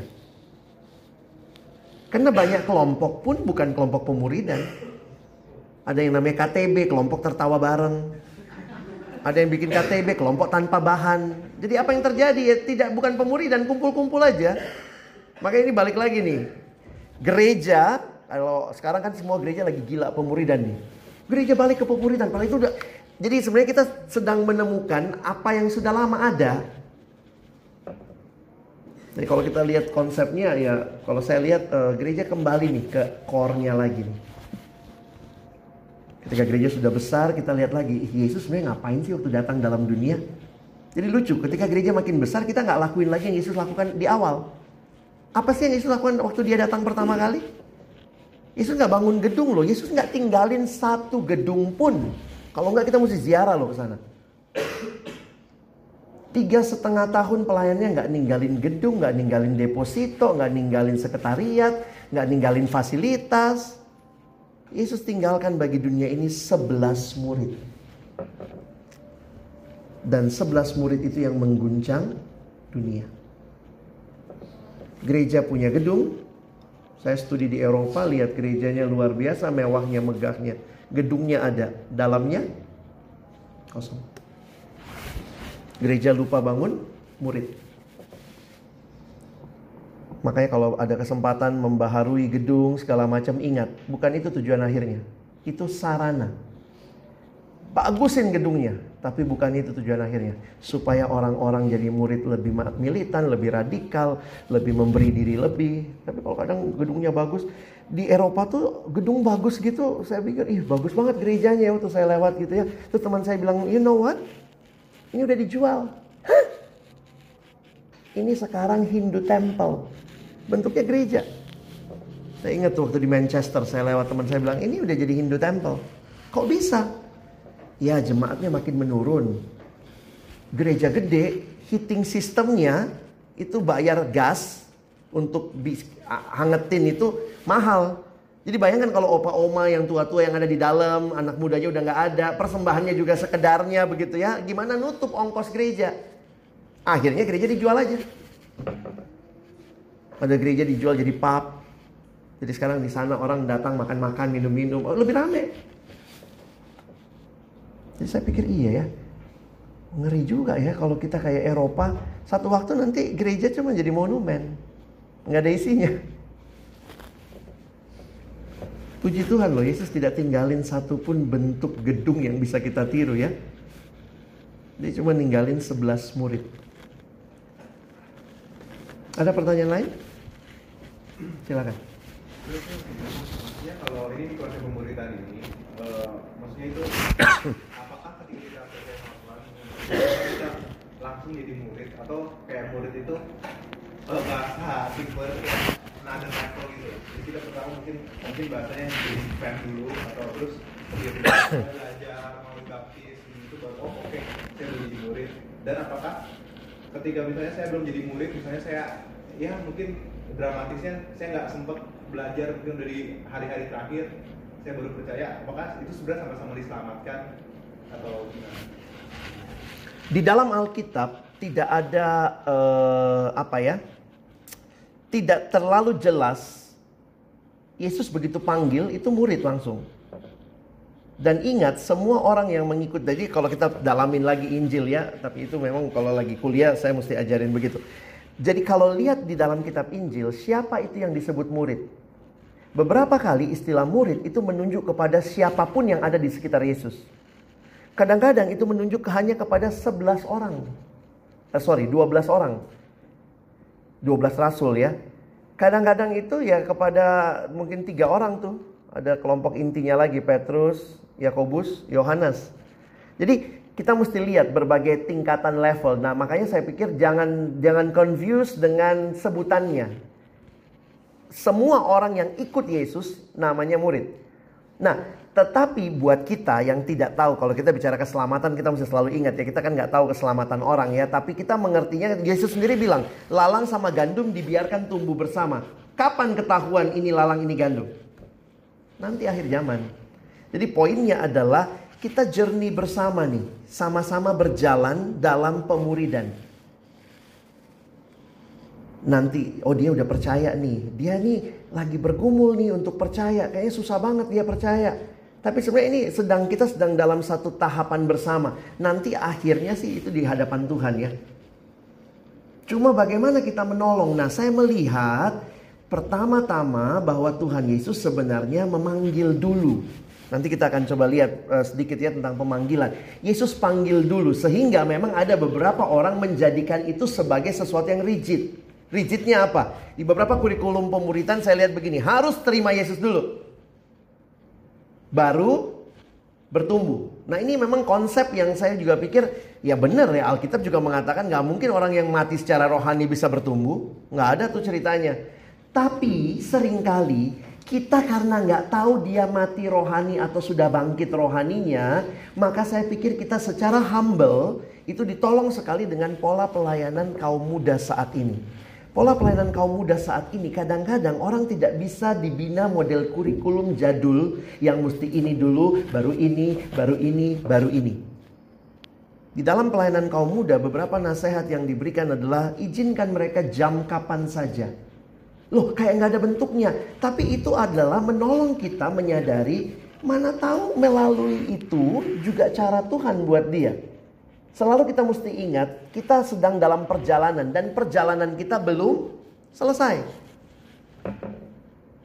[SPEAKER 1] Karena banyak kelompok pun bukan kelompok pemuridan. Ada yang namanya KTB, kelompok tertawa bareng. Ada yang bikin KTB, kelompok tanpa bahan. Jadi apa yang terjadi ya tidak bukan pemuridan, kumpul-kumpul aja. Makanya ini balik lagi nih. Gereja, kalau sekarang kan semua gereja lagi gila pemuridan nih. Gereja balik ke pemuridan, padahal itu udah jadi sebenarnya kita sedang menemukan apa yang sudah lama ada. Jadi kalau kita lihat konsepnya ya, kalau saya lihat uh, gereja kembali nih ke core-nya lagi nih. Ketika gereja sudah besar, kita lihat lagi, Yesus sebenarnya ngapain sih waktu datang dalam dunia? Jadi lucu, ketika gereja makin besar, kita nggak lakuin lagi yang Yesus lakukan di awal. Apa sih yang Yesus lakukan waktu dia datang pertama kali? Yesus nggak bangun gedung loh, Yesus nggak tinggalin satu gedung pun. Kalau nggak kita mesti ziarah loh ke sana. Tiga setengah tahun pelayannya nggak ninggalin gedung, nggak ninggalin deposito, nggak ninggalin sekretariat, nggak ninggalin fasilitas. Yesus tinggalkan bagi dunia ini sebelas murid. Dan sebelas murid itu yang mengguncang dunia. Gereja punya gedung. Saya studi di Eropa, lihat gerejanya luar biasa, mewahnya, megahnya. Gedungnya ada, dalamnya kosong. Gereja lupa bangun, murid. Makanya kalau ada kesempatan membaharui gedung segala macam ingat, bukan itu tujuan akhirnya. Itu sarana. Bagusin gedungnya, tapi bukan itu tujuan akhirnya. Supaya orang-orang jadi murid lebih militan, lebih radikal, lebih memberi diri lebih. Tapi kalau kadang gedungnya bagus, di Eropa tuh gedung bagus gitu, saya pikir, ih bagus banget gerejanya waktu saya lewat gitu ya. Terus teman saya bilang, you know what? Ini udah dijual. Hah? Ini sekarang Hindu Temple bentuknya gereja. Saya ingat waktu di Manchester saya lewat teman saya bilang ini udah jadi Hindu Temple. Kok bisa? Ya jemaatnya makin menurun. Gereja gede, heating sistemnya itu bayar gas untuk hangetin itu mahal. Jadi bayangkan kalau opa oma yang tua-tua yang ada di dalam, anak mudanya udah nggak ada, persembahannya juga sekedarnya begitu ya. Gimana nutup ongkos gereja? Akhirnya gereja dijual aja. Ada gereja dijual jadi pub. Jadi sekarang di sana orang datang makan-makan, minum-minum, oh, lebih rame. Jadi saya pikir iya ya. Ngeri juga ya kalau kita kayak Eropa, satu waktu nanti gereja cuma jadi monumen. Nggak ada isinya. Puji Tuhan loh, Yesus tidak tinggalin satupun bentuk gedung yang bisa kita tiru ya. Dia cuma ninggalin 11 murid. Ada pertanyaan lain? Silakan.
[SPEAKER 3] Ya kalau ini konsep pemuridan ini, uh, maksudnya itu apakah ketika kita percaya sama Tuhan kita langsung jadi murid atau kayak murid itu uh, bahasa tipe nada level gitu. Jadi kita pertama mungkin mungkin bahasanya jadi fan dulu atau terus dia belajar mau baptis gitu baru oh oke okay, saya jadi murid dan apakah ketika misalnya saya belum jadi murid misalnya saya ya mungkin dramatisnya saya nggak sempet belajar mungkin dari hari-hari terakhir saya baru percaya apakah itu sebenarnya sama-sama diselamatkan atau gimana?
[SPEAKER 1] Di dalam Alkitab tidak ada eh, apa ya? Tidak terlalu jelas Yesus begitu panggil itu murid langsung. Dan ingat semua orang yang mengikut jadi kalau kita dalamin lagi Injil ya, tapi itu memang kalau lagi kuliah saya mesti ajarin begitu. Jadi kalau lihat di dalam kitab Injil, siapa itu yang disebut murid? Beberapa kali istilah murid itu menunjuk kepada siapa pun yang ada di sekitar Yesus. Kadang-kadang itu menunjuk hanya kepada 11 orang. Eh, sorry, 12 orang. 12 rasul ya. Kadang-kadang itu ya kepada mungkin tiga orang tuh. Ada kelompok intinya lagi, Petrus, Yakobus, Yohanes. Jadi kita mesti lihat berbagai tingkatan level. Nah, makanya saya pikir jangan jangan confuse dengan sebutannya. Semua orang yang ikut Yesus namanya murid. Nah, tetapi buat kita yang tidak tahu, kalau kita bicara keselamatan, kita mesti selalu ingat ya, kita kan nggak tahu keselamatan orang ya, tapi kita mengertinya, Yesus sendiri bilang, lalang sama gandum dibiarkan tumbuh bersama. Kapan ketahuan ini lalang, ini gandum? Nanti akhir zaman. Jadi poinnya adalah kita journey bersama nih, sama-sama berjalan dalam pemuridan. Nanti, oh dia udah percaya nih, dia nih lagi bergumul nih untuk percaya, kayaknya susah banget dia percaya. Tapi sebenarnya ini sedang kita sedang dalam satu tahapan bersama. Nanti akhirnya sih itu di hadapan Tuhan ya. Cuma bagaimana kita menolong? Nah, saya melihat pertama-tama bahwa Tuhan Yesus sebenarnya memanggil dulu. Nanti kita akan coba lihat uh, sedikit ya tentang pemanggilan. Yesus panggil dulu sehingga memang ada beberapa orang menjadikan itu sebagai sesuatu yang rigid. Rigidnya apa? Di beberapa kurikulum pemuritan saya lihat begini, harus terima Yesus dulu baru bertumbuh. Nah ini memang konsep yang saya juga pikir ya benar ya Alkitab juga mengatakan nggak mungkin orang yang mati secara rohani bisa bertumbuh. Nggak ada tuh ceritanya. Tapi sering kali kita karena nggak tahu dia mati rohani atau sudah bangkit rohaninya, maka saya pikir kita secara humble itu ditolong sekali dengan pola pelayanan kaum muda saat ini. Pola pelayanan kaum muda saat ini kadang-kadang orang tidak bisa dibina model kurikulum jadul yang mesti ini dulu, baru ini, baru ini, baru ini. Di dalam pelayanan kaum muda beberapa nasihat yang diberikan adalah izinkan mereka jam kapan saja. Loh kayak nggak ada bentuknya. Tapi itu adalah menolong kita menyadari mana tahu melalui itu juga cara Tuhan buat dia. Selalu kita mesti ingat, kita sedang dalam perjalanan dan perjalanan kita belum selesai.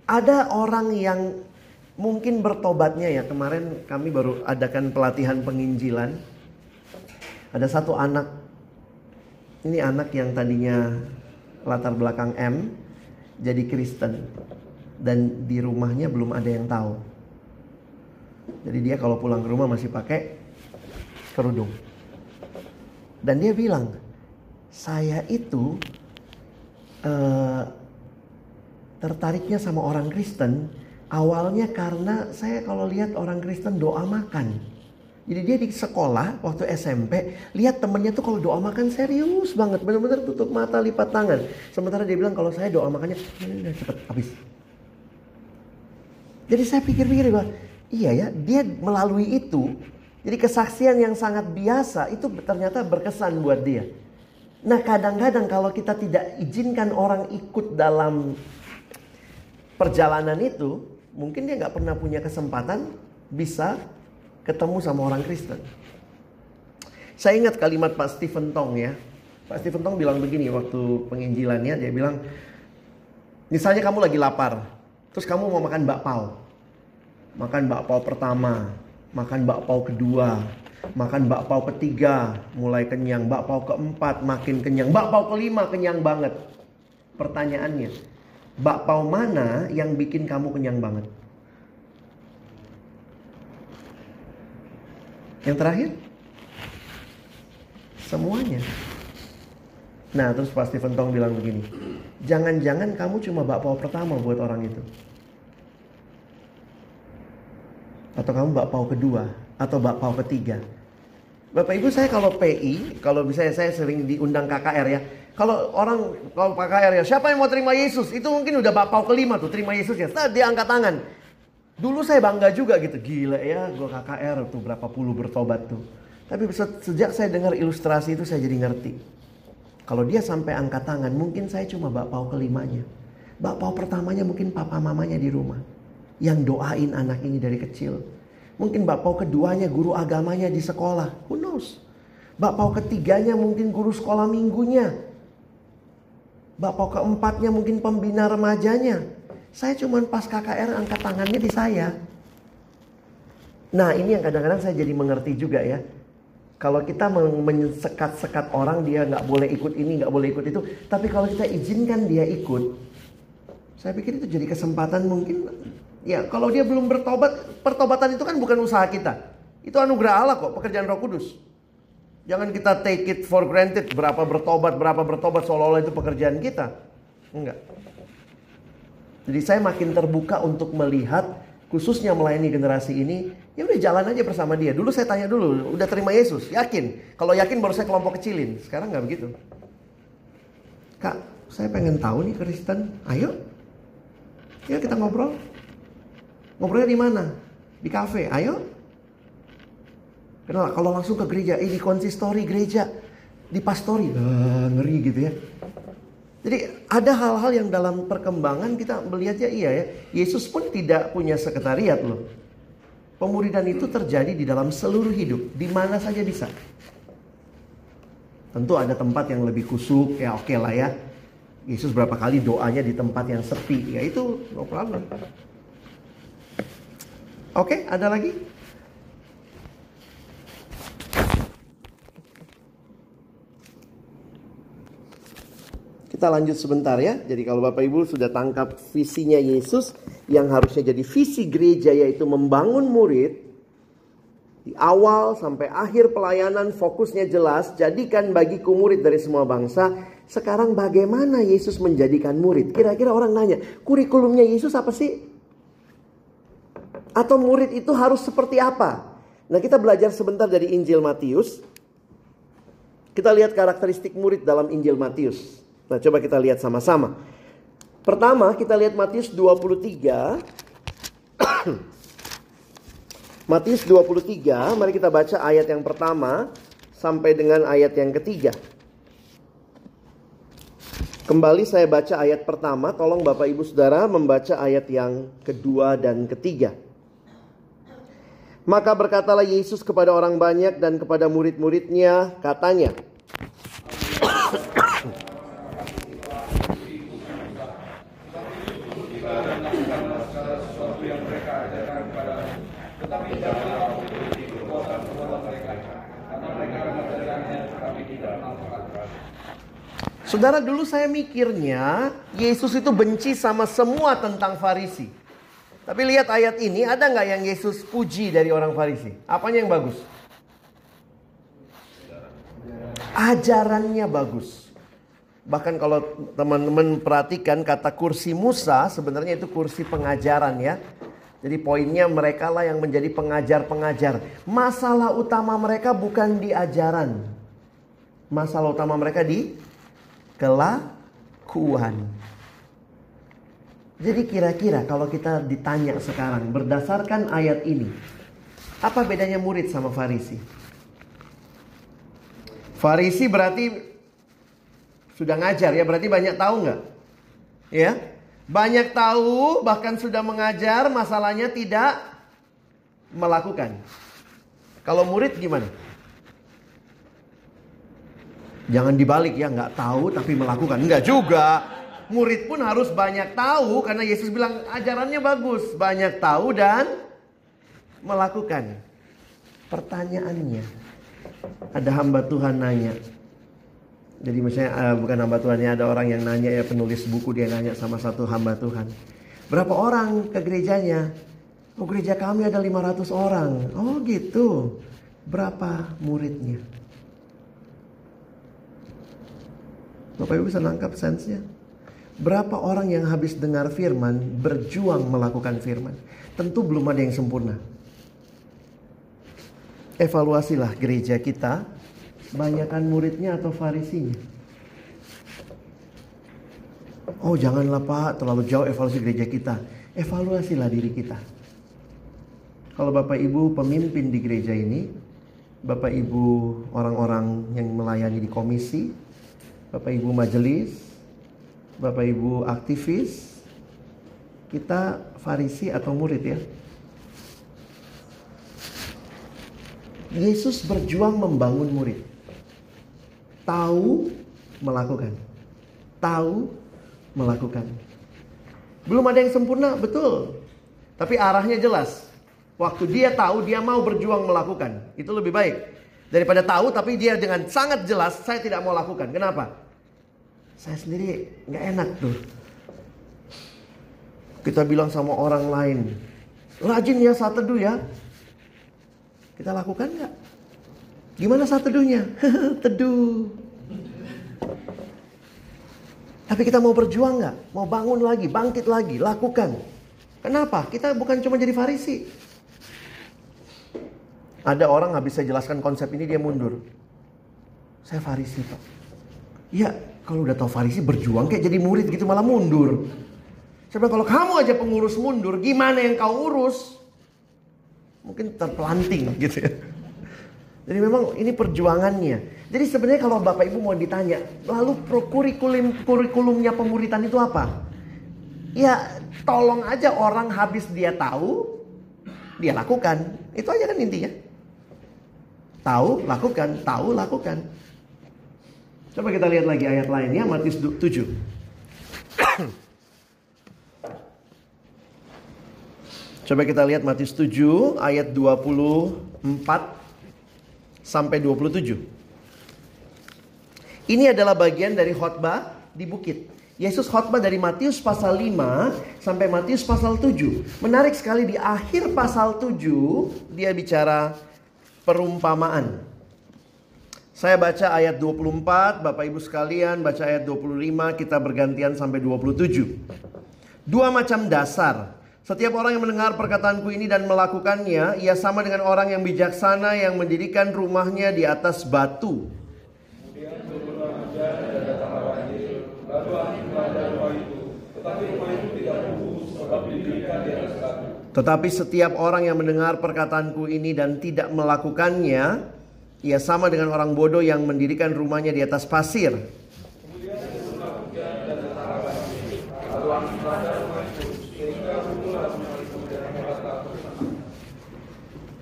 [SPEAKER 1] Ada orang yang mungkin bertobatnya ya. Kemarin kami baru adakan pelatihan penginjilan. Ada satu anak. Ini anak yang tadinya latar belakang M jadi Kristen dan di rumahnya belum ada yang tahu. Jadi dia kalau pulang ke rumah masih pakai kerudung. Dan dia bilang, saya itu uh, tertariknya sama orang Kristen awalnya karena saya kalau lihat orang Kristen doa makan. Jadi dia di sekolah waktu SMP lihat temennya tuh kalau doa makan serius banget, benar-benar tutup mata lipat tangan. Sementara dia bilang kalau saya doa makannya udah cepet habis. Jadi saya pikir-pikir bahwa iya ya dia melalui itu jadi kesaksian yang sangat biasa itu ternyata berkesan buat dia. Nah kadang-kadang kalau kita tidak izinkan orang ikut dalam perjalanan itu, mungkin dia nggak pernah punya kesempatan bisa ketemu sama orang Kristen. Saya ingat kalimat Pak Stephen Tong ya. Pak Stephen Tong bilang begini waktu penginjilannya, dia bilang, misalnya kamu lagi lapar, terus kamu mau makan bakpao. Makan bakpao pertama, makan bakpao kedua, makan bakpao ketiga, mulai kenyang, bakpao keempat makin kenyang, bakpao kelima kenyang banget. Pertanyaannya, bakpao mana yang bikin kamu kenyang banget? Yang terakhir? Semuanya. Nah, terus Pak Stephen bilang begini, jangan-jangan kamu cuma bakpao pertama buat orang itu. Atau kamu bakpao kedua atau bakpao ketiga. Bapak Ibu saya kalau PI, kalau misalnya saya sering diundang KKR ya. Kalau orang kalau KKR ya, siapa yang mau terima Yesus? Itu mungkin udah bapau kelima tuh terima Yesus ya. Nah, dia angkat tangan. Dulu saya bangga juga gitu, gila ya, gue KKR tuh berapa puluh bertobat tuh. Tapi sejak saya dengar ilustrasi itu saya jadi ngerti. Kalau dia sampai angkat tangan, mungkin saya cuma bapau kelimanya. Bapau pertamanya mungkin papa mamanya di rumah. Yang doain anak ini dari kecil Mungkin bapau keduanya guru agamanya di sekolah. Who knows? Bapau ketiganya mungkin guru sekolah minggunya. Bapau keempatnya mungkin pembina remajanya. Saya cuma pas KKR angkat tangannya di saya. Nah ini yang kadang-kadang saya jadi mengerti juga ya. Kalau kita mensekat-sekat orang dia nggak boleh ikut ini, nggak boleh ikut itu. Tapi kalau kita izinkan dia ikut, saya pikir itu jadi kesempatan mungkin Ya, kalau dia belum bertobat, pertobatan itu kan bukan usaha kita. Itu anugerah Allah kok, pekerjaan Roh Kudus. Jangan kita take it for granted berapa bertobat, berapa bertobat seolah-olah itu pekerjaan kita. Enggak. Jadi saya makin terbuka untuk melihat khususnya melayani generasi ini, ya udah jalan aja bersama dia. Dulu saya tanya dulu, udah terima Yesus? Yakin? Kalau yakin baru saya kelompok kecilin. Sekarang nggak begitu. Kak, saya pengen tahu nih Kristen. Ayo, ya kita ngobrol. Ngobrolnya di mana? Di kafe. Ayo. Kenal kalau langsung ke gereja, ini konsistori gereja di pastori, uh, ngeri gitu ya. Jadi ada hal-hal yang dalam perkembangan kita melihatnya iya ya. Yesus pun tidak punya sekretariat loh. Pemuridan itu terjadi di dalam seluruh hidup, di mana saja bisa. Tentu ada tempat yang lebih kusuk, ya oke okay lah ya. Yesus berapa kali doanya di tempat yang sepi, ya itu no problem. Oke, ada lagi? Kita lanjut sebentar ya. Jadi kalau Bapak Ibu sudah tangkap visinya Yesus yang harusnya jadi visi gereja yaitu membangun murid di awal sampai akhir pelayanan fokusnya jelas, jadikan bagiku murid dari semua bangsa. Sekarang bagaimana Yesus menjadikan murid? Kira-kira orang nanya, kurikulumnya Yesus apa sih? Atau murid itu harus seperti apa? Nah kita belajar sebentar dari Injil Matius. Kita lihat karakteristik murid dalam Injil Matius. Nah coba kita lihat sama-sama. Pertama kita lihat Matius 23. Matius 23, mari kita baca ayat yang pertama sampai dengan ayat yang ketiga. Kembali saya baca ayat pertama, tolong Bapak Ibu Saudara membaca ayat yang kedua dan ketiga. Maka berkatalah Yesus kepada orang banyak dan kepada murid-muridnya, katanya, Saudara dulu saya mikirnya Yesus itu benci sama semua tentang Farisi. Tapi lihat ayat ini, ada nggak yang Yesus puji dari orang Farisi? Apanya yang bagus? Ajarannya bagus. Bahkan kalau teman-teman perhatikan kata kursi Musa sebenarnya itu kursi pengajaran ya. Jadi poinnya mereka lah yang menjadi pengajar-pengajar. Masalah utama mereka bukan di ajaran. Masalah utama mereka di kelakuan. Jadi kira-kira kalau kita ditanya sekarang berdasarkan ayat ini, apa bedanya murid sama Farisi? Farisi berarti sudah ngajar ya, berarti banyak tahu nggak? Ya, banyak tahu bahkan sudah mengajar, masalahnya tidak melakukan. Kalau murid gimana? Jangan dibalik ya, nggak tahu tapi melakukan. Enggak juga murid pun harus banyak tahu karena Yesus bilang ajarannya bagus, banyak tahu dan melakukan. Pertanyaannya, ada hamba Tuhan nanya. Jadi misalnya uh, bukan hamba Tuhan ya, ada orang yang nanya ya penulis buku dia nanya sama satu hamba Tuhan. Berapa orang ke gerejanya? Oh gereja kami ada 500 orang. Oh gitu. Berapa muridnya? Bapak Ibu bisa nangkap sensenya? Berapa orang yang habis dengar firman berjuang melakukan firman? Tentu belum ada yang sempurna. Evaluasilah gereja kita, banyakkan muridnya atau farisinya. Oh janganlah Pak, terlalu jauh evaluasi gereja kita. Evaluasilah diri kita. Kalau Bapak Ibu pemimpin di gereja ini, Bapak Ibu orang-orang yang melayani di komisi, Bapak Ibu majelis, Bapak Ibu aktivis, kita farisi atau murid ya. Yesus berjuang membangun murid. Tahu melakukan. Tahu melakukan. Belum ada yang sempurna, betul. Tapi arahnya jelas. Waktu dia tahu, dia mau berjuang melakukan. Itu lebih baik. Daripada tahu, tapi dia dengan sangat jelas, saya tidak mau lakukan. Kenapa? Saya sendiri nggak enak tuh. Kita bilang sama orang lain, rajin ya saat teduh ya. Kita lakukan nggak? Gimana saat teduhnya? teduh. Tapi kita mau berjuang nggak? Mau bangun lagi, bangkit lagi, lakukan. Kenapa? Kita bukan cuma jadi farisi. Ada orang nggak bisa jelaskan konsep ini dia mundur. Saya farisi pak. Ya kalau udah tahu farisi berjuang kayak jadi murid gitu malah mundur. Saya kalau kamu aja pengurus mundur, gimana yang kau urus? mungkin terpelanting gitu ya. Jadi memang ini perjuangannya. Jadi sebenarnya kalau Bapak Ibu mau ditanya, lalu kurikulum kurikulumnya pemuritan itu apa? Ya tolong aja orang habis dia tahu, dia lakukan. Itu aja kan intinya. Tahu, lakukan, tahu, lakukan. Coba kita lihat lagi ayat lainnya, Matius 7. Coba kita lihat Matius 7 ayat 24 sampai 27. Ini adalah bagian dari khotbah di bukit. Yesus khotbah dari Matius pasal 5 sampai Matius pasal 7. Menarik sekali di akhir pasal 7 dia bicara perumpamaan. Saya baca ayat 24, Bapak Ibu sekalian baca ayat 25, kita bergantian sampai 27. Dua macam dasar setiap orang yang mendengar perkataanku ini dan melakukannya, ia sama dengan orang yang bijaksana yang mendirikan rumahnya di atas batu. Tetapi setiap orang yang mendengar perkataanku ini dan tidak melakukannya, ia sama dengan orang bodoh yang mendirikan rumahnya di atas pasir.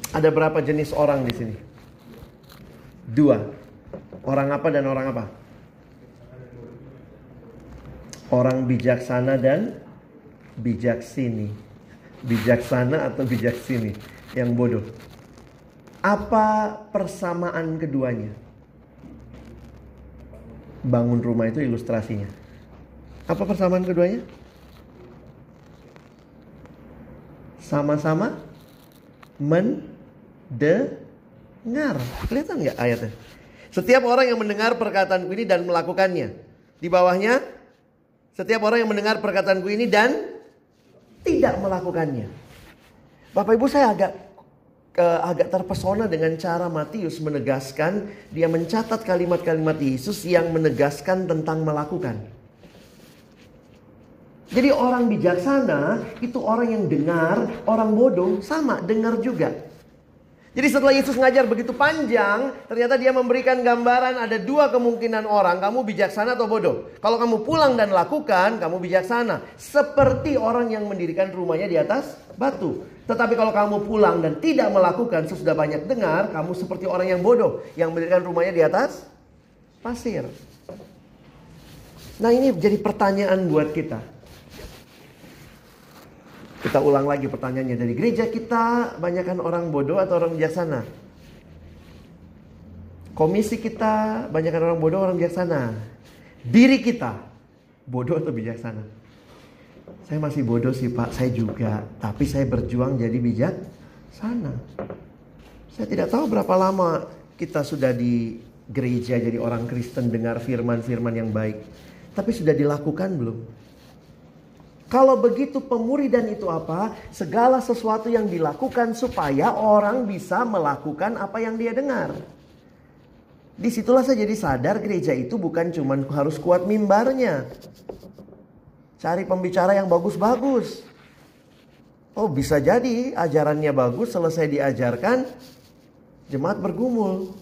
[SPEAKER 1] Ada berapa jenis orang di sini? Dua. Orang apa dan orang apa? Orang bijaksana dan bijaksini. Bijaksana atau bijaksini yang bodoh. Apa persamaan keduanya? Bangun rumah itu ilustrasinya. Apa persamaan keduanya? Sama-sama men dengar. Kelihatan nggak ayatnya? Setiap orang yang mendengar perkataanku ini dan melakukannya. Di bawahnya, setiap orang yang mendengar perkataanku ini dan tidak melakukannya. Bapak Ibu saya agak agak terpesona dengan cara Matius menegaskan dia mencatat kalimat-kalimat Yesus yang menegaskan tentang melakukan. Jadi orang bijaksana itu orang yang dengar, orang bodoh sama dengar juga. Jadi setelah Yesus ngajar begitu panjang, ternyata dia memberikan gambaran ada dua kemungkinan orang, kamu bijaksana atau bodoh. Kalau kamu pulang dan lakukan, kamu bijaksana. Seperti orang yang mendirikan rumahnya di atas batu. Tetapi kalau kamu pulang dan tidak melakukan, sesudah banyak dengar, kamu seperti orang yang bodoh. Yang mendirikan rumahnya di atas pasir. Nah ini jadi pertanyaan buat kita. Kita ulang lagi pertanyaannya dari gereja kita banyakkan orang bodoh atau orang bijaksana? Komisi kita banyakkan orang bodoh orang bijaksana? Diri kita bodoh atau bijaksana? Saya masih bodoh sih Pak, saya juga. Tapi saya berjuang jadi bijaksana. Saya tidak tahu berapa lama kita sudah di gereja jadi orang Kristen dengar firman-firman yang baik. Tapi sudah dilakukan belum? Kalau begitu pemuridan itu apa? Segala sesuatu yang dilakukan supaya orang bisa melakukan apa yang dia dengar. Di situlah saya jadi sadar gereja itu bukan cuma harus kuat mimbarnya. Cari pembicara yang bagus-bagus. Oh bisa jadi ajarannya bagus selesai diajarkan jemaat bergumul.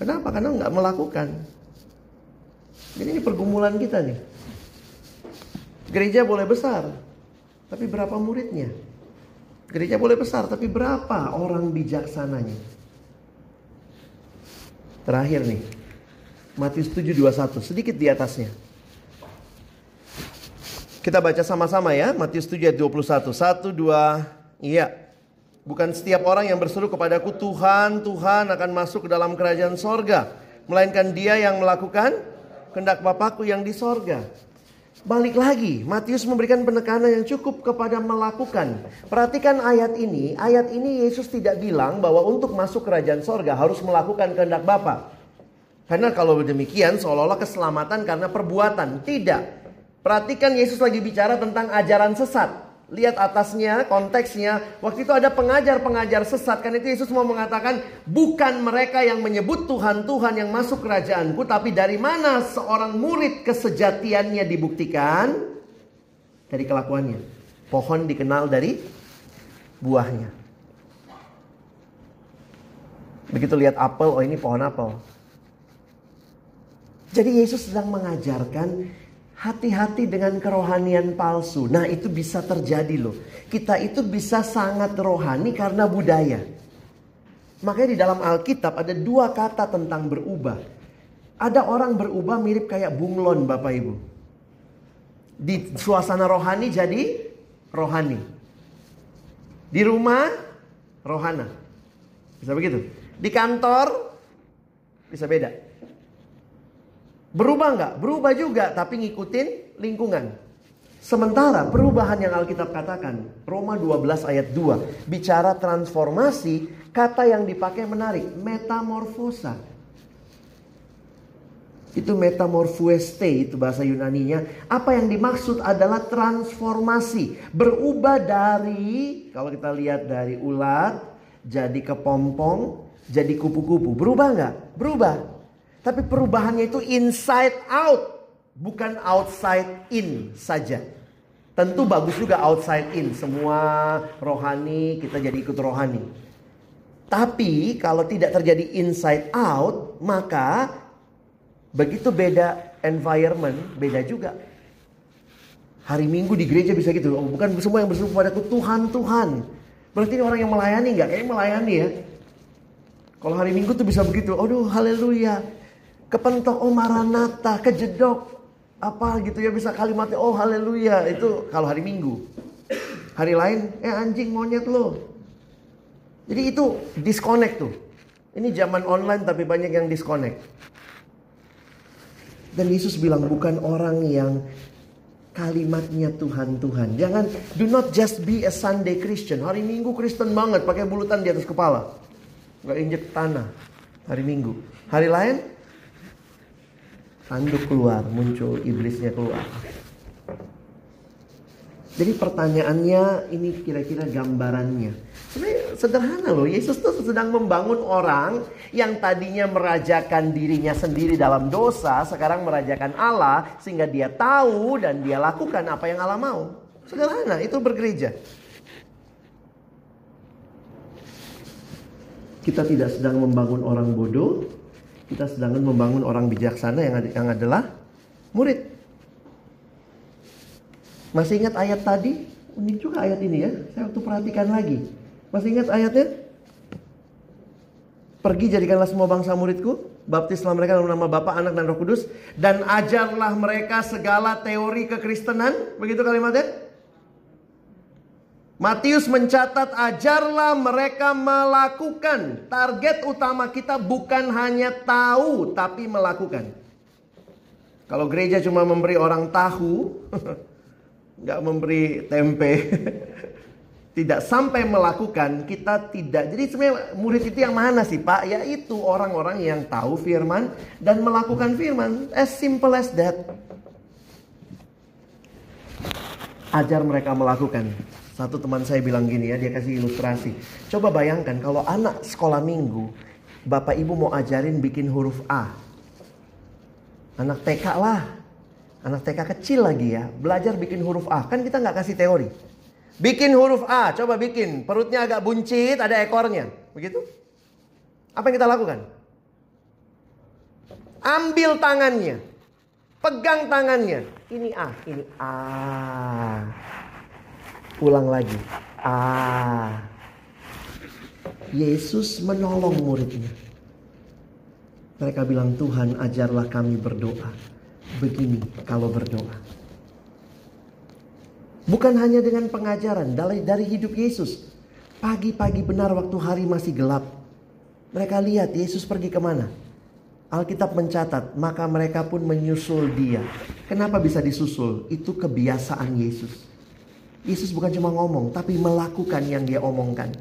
[SPEAKER 1] Kenapa? Karena nggak melakukan. Jadi ini pergumulan kita nih. Gereja boleh besar, tapi berapa muridnya? Gereja boleh besar, tapi berapa orang bijaksananya? Terakhir nih, Matius 7:21, sedikit di atasnya. Kita baca sama-sama ya, Matius 7 ayat 21. 1 2 Iya. Bukan setiap orang yang berseru kepadaku Tuhan, Tuhan akan masuk ke dalam kerajaan sorga. Melainkan dia yang melakukan kehendak Bapakku yang di sorga. Balik lagi, Matius memberikan penekanan yang cukup kepada melakukan. Perhatikan ayat ini, ayat ini Yesus tidak bilang bahwa untuk masuk kerajaan sorga harus melakukan kehendak Bapa. Karena kalau demikian seolah-olah keselamatan karena perbuatan. Tidak. Perhatikan Yesus lagi bicara tentang ajaran sesat. Lihat atasnya, konteksnya. Waktu itu ada pengajar-pengajar sesat. Kan itu Yesus mau mengatakan, bukan mereka yang menyebut Tuhan, Tuhan yang masuk kerajaanku. Tapi dari mana seorang murid kesejatiannya dibuktikan? Dari kelakuannya. Pohon dikenal dari buahnya. Begitu lihat apel, oh ini pohon apel. Jadi Yesus sedang mengajarkan Hati-hati dengan kerohanian palsu. Nah, itu bisa terjadi loh. Kita itu bisa sangat rohani karena budaya. Makanya di dalam Alkitab ada dua kata tentang berubah. Ada orang berubah mirip kayak bunglon Bapak Ibu. Di suasana rohani jadi rohani. Di rumah rohana. Bisa begitu? Di kantor bisa beda. Berubah nggak? Berubah juga, tapi ngikutin lingkungan. Sementara perubahan yang Alkitab katakan, Roma 12 ayat 2, bicara transformasi, kata yang dipakai menarik, metamorfosa. Itu metamorfueste, itu bahasa Yunaninya. Apa yang dimaksud adalah transformasi. Berubah dari, kalau kita lihat dari ulat, jadi kepompong, jadi kupu-kupu. Berubah nggak? Berubah. Tapi perubahannya itu inside out, bukan outside in saja. Tentu bagus juga outside in, semua rohani kita jadi ikut rohani. Tapi kalau tidak terjadi inside out, maka begitu beda environment, beda juga. Hari Minggu di gereja bisa gitu. Oh, bukan semua yang berseru padaku Tuhan, Tuhan. Berarti ini orang yang melayani nggak? Kayaknya melayani ya. Kalau hari Minggu tuh bisa begitu. Aduh, haleluya kepentok oh maranata, kejedok apa gitu ya bisa kalimatnya oh haleluya itu kalau hari Minggu. Hari lain eh anjing monyet lo. Jadi itu disconnect tuh. Ini zaman online tapi banyak yang disconnect. Dan Yesus bilang bukan orang yang kalimatnya Tuhan Tuhan. Jangan do not just be a Sunday Christian. Hari Minggu Kristen banget pakai bulutan di atas kepala. Gak injek tanah hari Minggu. Hari lain tanduk keluar, muncul iblisnya keluar. Jadi pertanyaannya ini kira-kira gambarannya. Sebenarnya sederhana loh, Yesus tuh sedang membangun orang yang tadinya merajakan dirinya sendiri dalam dosa, sekarang merajakan Allah sehingga dia tahu dan dia lakukan apa yang Allah mau. Sederhana, itu bergereja. Kita tidak sedang membangun orang bodoh, kita sedang membangun orang bijaksana yang, yang adalah murid. Masih ingat ayat tadi? Unik juga ayat ini ya. Saya waktu perhatikan lagi. Masih ingat ayatnya? Pergi jadikanlah semua bangsa muridku. Baptislah mereka dalam nama Bapa, Anak, dan Roh Kudus. Dan ajarlah mereka segala teori kekristenan. Begitu kalimatnya? Matius mencatat ajarlah mereka melakukan. Target utama kita bukan hanya tahu tapi melakukan. Kalau gereja cuma memberi orang tahu, nggak memberi tempe, tidak sampai melakukan, kita tidak. Jadi sebenarnya murid itu yang mana sih Pak? Yaitu orang-orang yang tahu firman dan melakukan firman. As simple as that. Ajar mereka melakukan. Satu teman saya bilang gini ya, dia kasih ilustrasi. Coba bayangkan kalau anak sekolah minggu, bapak ibu mau ajarin bikin huruf A. Anak TK lah. Anak TK kecil lagi ya, belajar bikin huruf A. Kan kita nggak kasih teori. Bikin huruf A, coba bikin. Perutnya agak buncit, ada ekornya. Begitu? Apa yang kita lakukan? Ambil tangannya. Pegang tangannya. Ini A, ini A. Ulang lagi. A. Yesus menolong muridnya. Mereka bilang, Tuhan ajarlah kami berdoa. Begini kalau berdoa. Bukan hanya dengan pengajaran, dari, dari hidup Yesus. Pagi-pagi benar waktu hari masih gelap. Mereka lihat Yesus pergi ke mana. Alkitab mencatat, maka mereka pun menyusul dia. Kenapa bisa disusul? Itu kebiasaan Yesus. Yesus bukan cuma ngomong, tapi melakukan yang dia omongkan.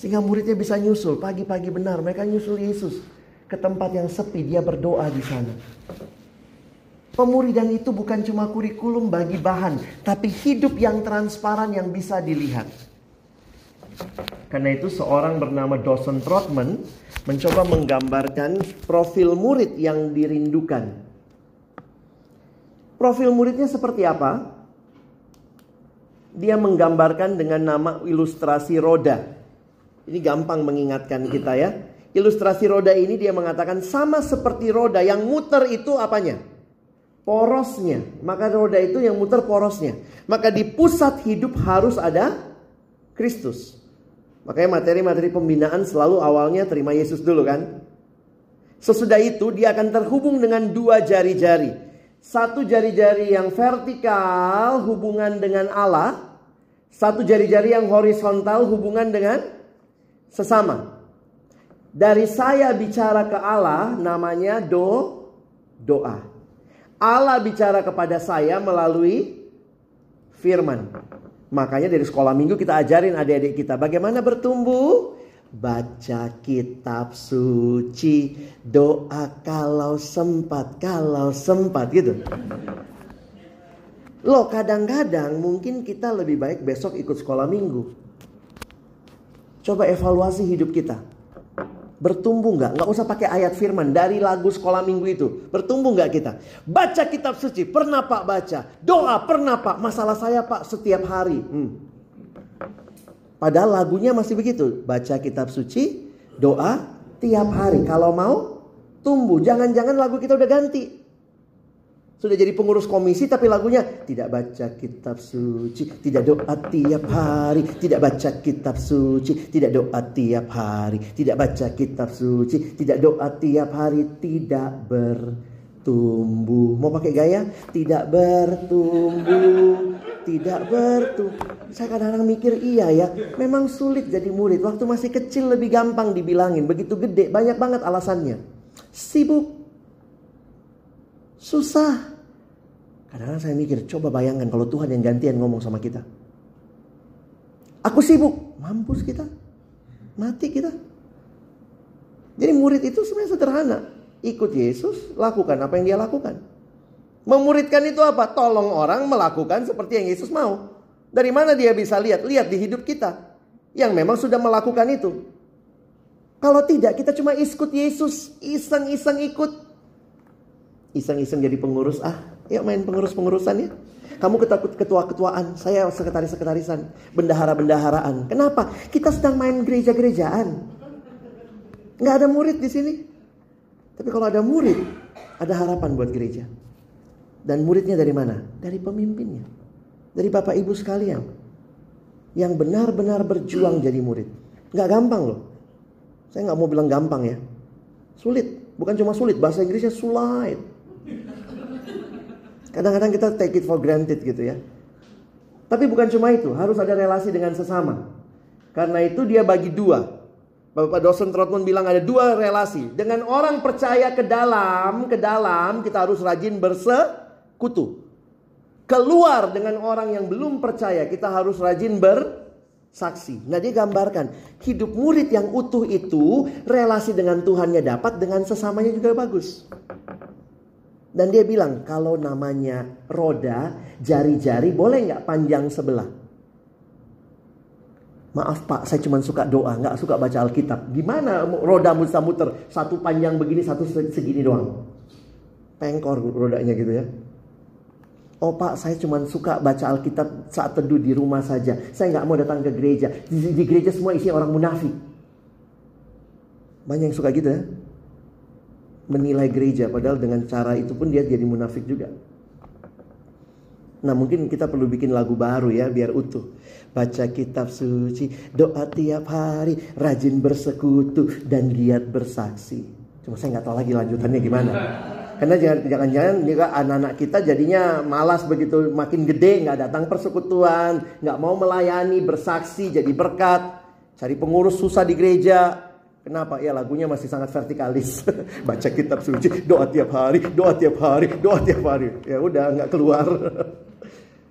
[SPEAKER 1] Sehingga muridnya bisa nyusul, pagi-pagi benar mereka nyusul Yesus ke tempat yang sepi, dia berdoa di sana. Pemuridan itu bukan cuma kurikulum bagi bahan, tapi hidup yang transparan yang bisa dilihat. Karena itu seorang bernama Dawson Trotman mencoba menggambarkan profil murid yang dirindukan. Profil muridnya seperti apa? Dia menggambarkan dengan nama ilustrasi roda. Ini gampang mengingatkan kita ya. Ilustrasi roda ini dia mengatakan sama seperti roda yang muter itu apanya? Porosnya. Maka roda itu yang muter porosnya. Maka di pusat hidup harus ada Kristus. Makanya materi-materi pembinaan selalu awalnya terima Yesus dulu kan. Sesudah itu dia akan terhubung dengan dua jari-jari. Satu jari-jari yang vertikal hubungan dengan Allah. Satu jari-jari yang horizontal hubungan dengan sesama. Dari saya bicara ke Allah namanya do doa. Allah bicara kepada saya melalui firman. Makanya dari sekolah minggu kita ajarin adik-adik kita bagaimana bertumbuh. Baca kitab suci, doa kalau sempat, kalau sempat gitu. Loh kadang-kadang mungkin kita lebih baik besok ikut sekolah minggu. Coba evaluasi hidup kita. Bertumbuh nggak? Nggak usah pakai ayat firman dari lagu sekolah minggu itu. Bertumbuh nggak kita? Baca kitab suci, pernah pak baca. Doa pernah pak. Masalah saya pak setiap hari. Hmm. Padahal lagunya masih begitu. Baca kitab suci, doa tiap hari. Kalau mau tumbuh. Jangan-jangan lagu kita udah ganti. Sudah jadi pengurus komisi tapi lagunya tidak baca kitab suci, tidak doa tiap hari, tidak baca kitab suci, tidak doa tiap hari, tidak baca kitab suci, tidak doa tiap hari, tidak bertumbuh. Mau pakai gaya? Tidak bertumbuh, tidak bertumbuh. Saya kadang-kadang mikir iya ya, memang sulit jadi murid. Waktu masih kecil lebih gampang dibilangin, begitu gede banyak banget alasannya. Sibuk, susah, Kadang-kadang saya mikir, coba bayangkan kalau Tuhan yang gantian ngomong sama kita. Aku sibuk, mampus kita. Mati kita. Jadi murid itu sebenarnya sederhana. Ikut Yesus, lakukan apa yang dia lakukan. Memuridkan itu apa? Tolong orang melakukan seperti yang Yesus mau. Dari mana dia bisa lihat? Lihat di hidup kita. Yang memang sudah melakukan itu. Kalau tidak, kita cuma ikut Yesus. Iseng-iseng ikut. Iseng-iseng jadi pengurus. Ah, Yuk main pengurus-pengurusan ya. Kamu ketua-ketuaan, saya sekretaris-sekretarisan, bendahara-bendaharaan. Kenapa? Kita sedang main gereja-gerejaan. Nggak ada murid di sini. Tapi kalau ada murid, ada harapan buat gereja. Dan muridnya dari mana? Dari pemimpinnya. Dari Bapak Ibu sekalian. Yang benar-benar berjuang jadi murid. Nggak gampang loh. Saya nggak mau bilang gampang ya. Sulit. Bukan cuma sulit, bahasa Inggrisnya sulit. Kadang-kadang kita take it for granted gitu ya. Tapi bukan cuma itu, harus ada relasi dengan sesama. Karena itu dia bagi dua. Bapak dosen Trotman bilang ada dua relasi. Dengan orang percaya ke dalam, ke dalam kita harus rajin bersekutu. Keluar dengan orang yang belum percaya kita harus rajin bersaksi. Nah dia gambarkan hidup murid yang utuh itu relasi dengan Tuhannya dapat dengan sesamanya juga bagus. Dan dia bilang kalau namanya roda, jari-jari boleh nggak panjang sebelah? Maaf pak, saya cuma suka doa, nggak suka baca Alkitab. Gimana roda bisa muter? Satu panjang begini, satu segini doang. Pengkor rodanya gitu ya. Oh pak, saya cuma suka baca Alkitab saat teduh di rumah saja. Saya nggak mau datang ke gereja. Di, di gereja semua isi orang munafik. Banyak yang suka gitu ya. Menilai gereja, padahal dengan cara itu pun dia jadi munafik juga. Nah mungkin kita perlu bikin lagu baru ya biar utuh. Baca kitab suci, doa tiap hari, rajin bersekutu dan giat bersaksi. Cuma saya nggak tahu lagi lanjutannya gimana. Karena jangan-jangan juga anak-anak kita jadinya malas begitu makin gede nggak datang persekutuan, nggak mau melayani, bersaksi, jadi berkat, cari pengurus susah di gereja. Kenapa? Ya lagunya masih sangat vertikalis. Baca kitab suci, doa tiap hari, doa tiap hari, doa tiap hari. Ya udah nggak keluar.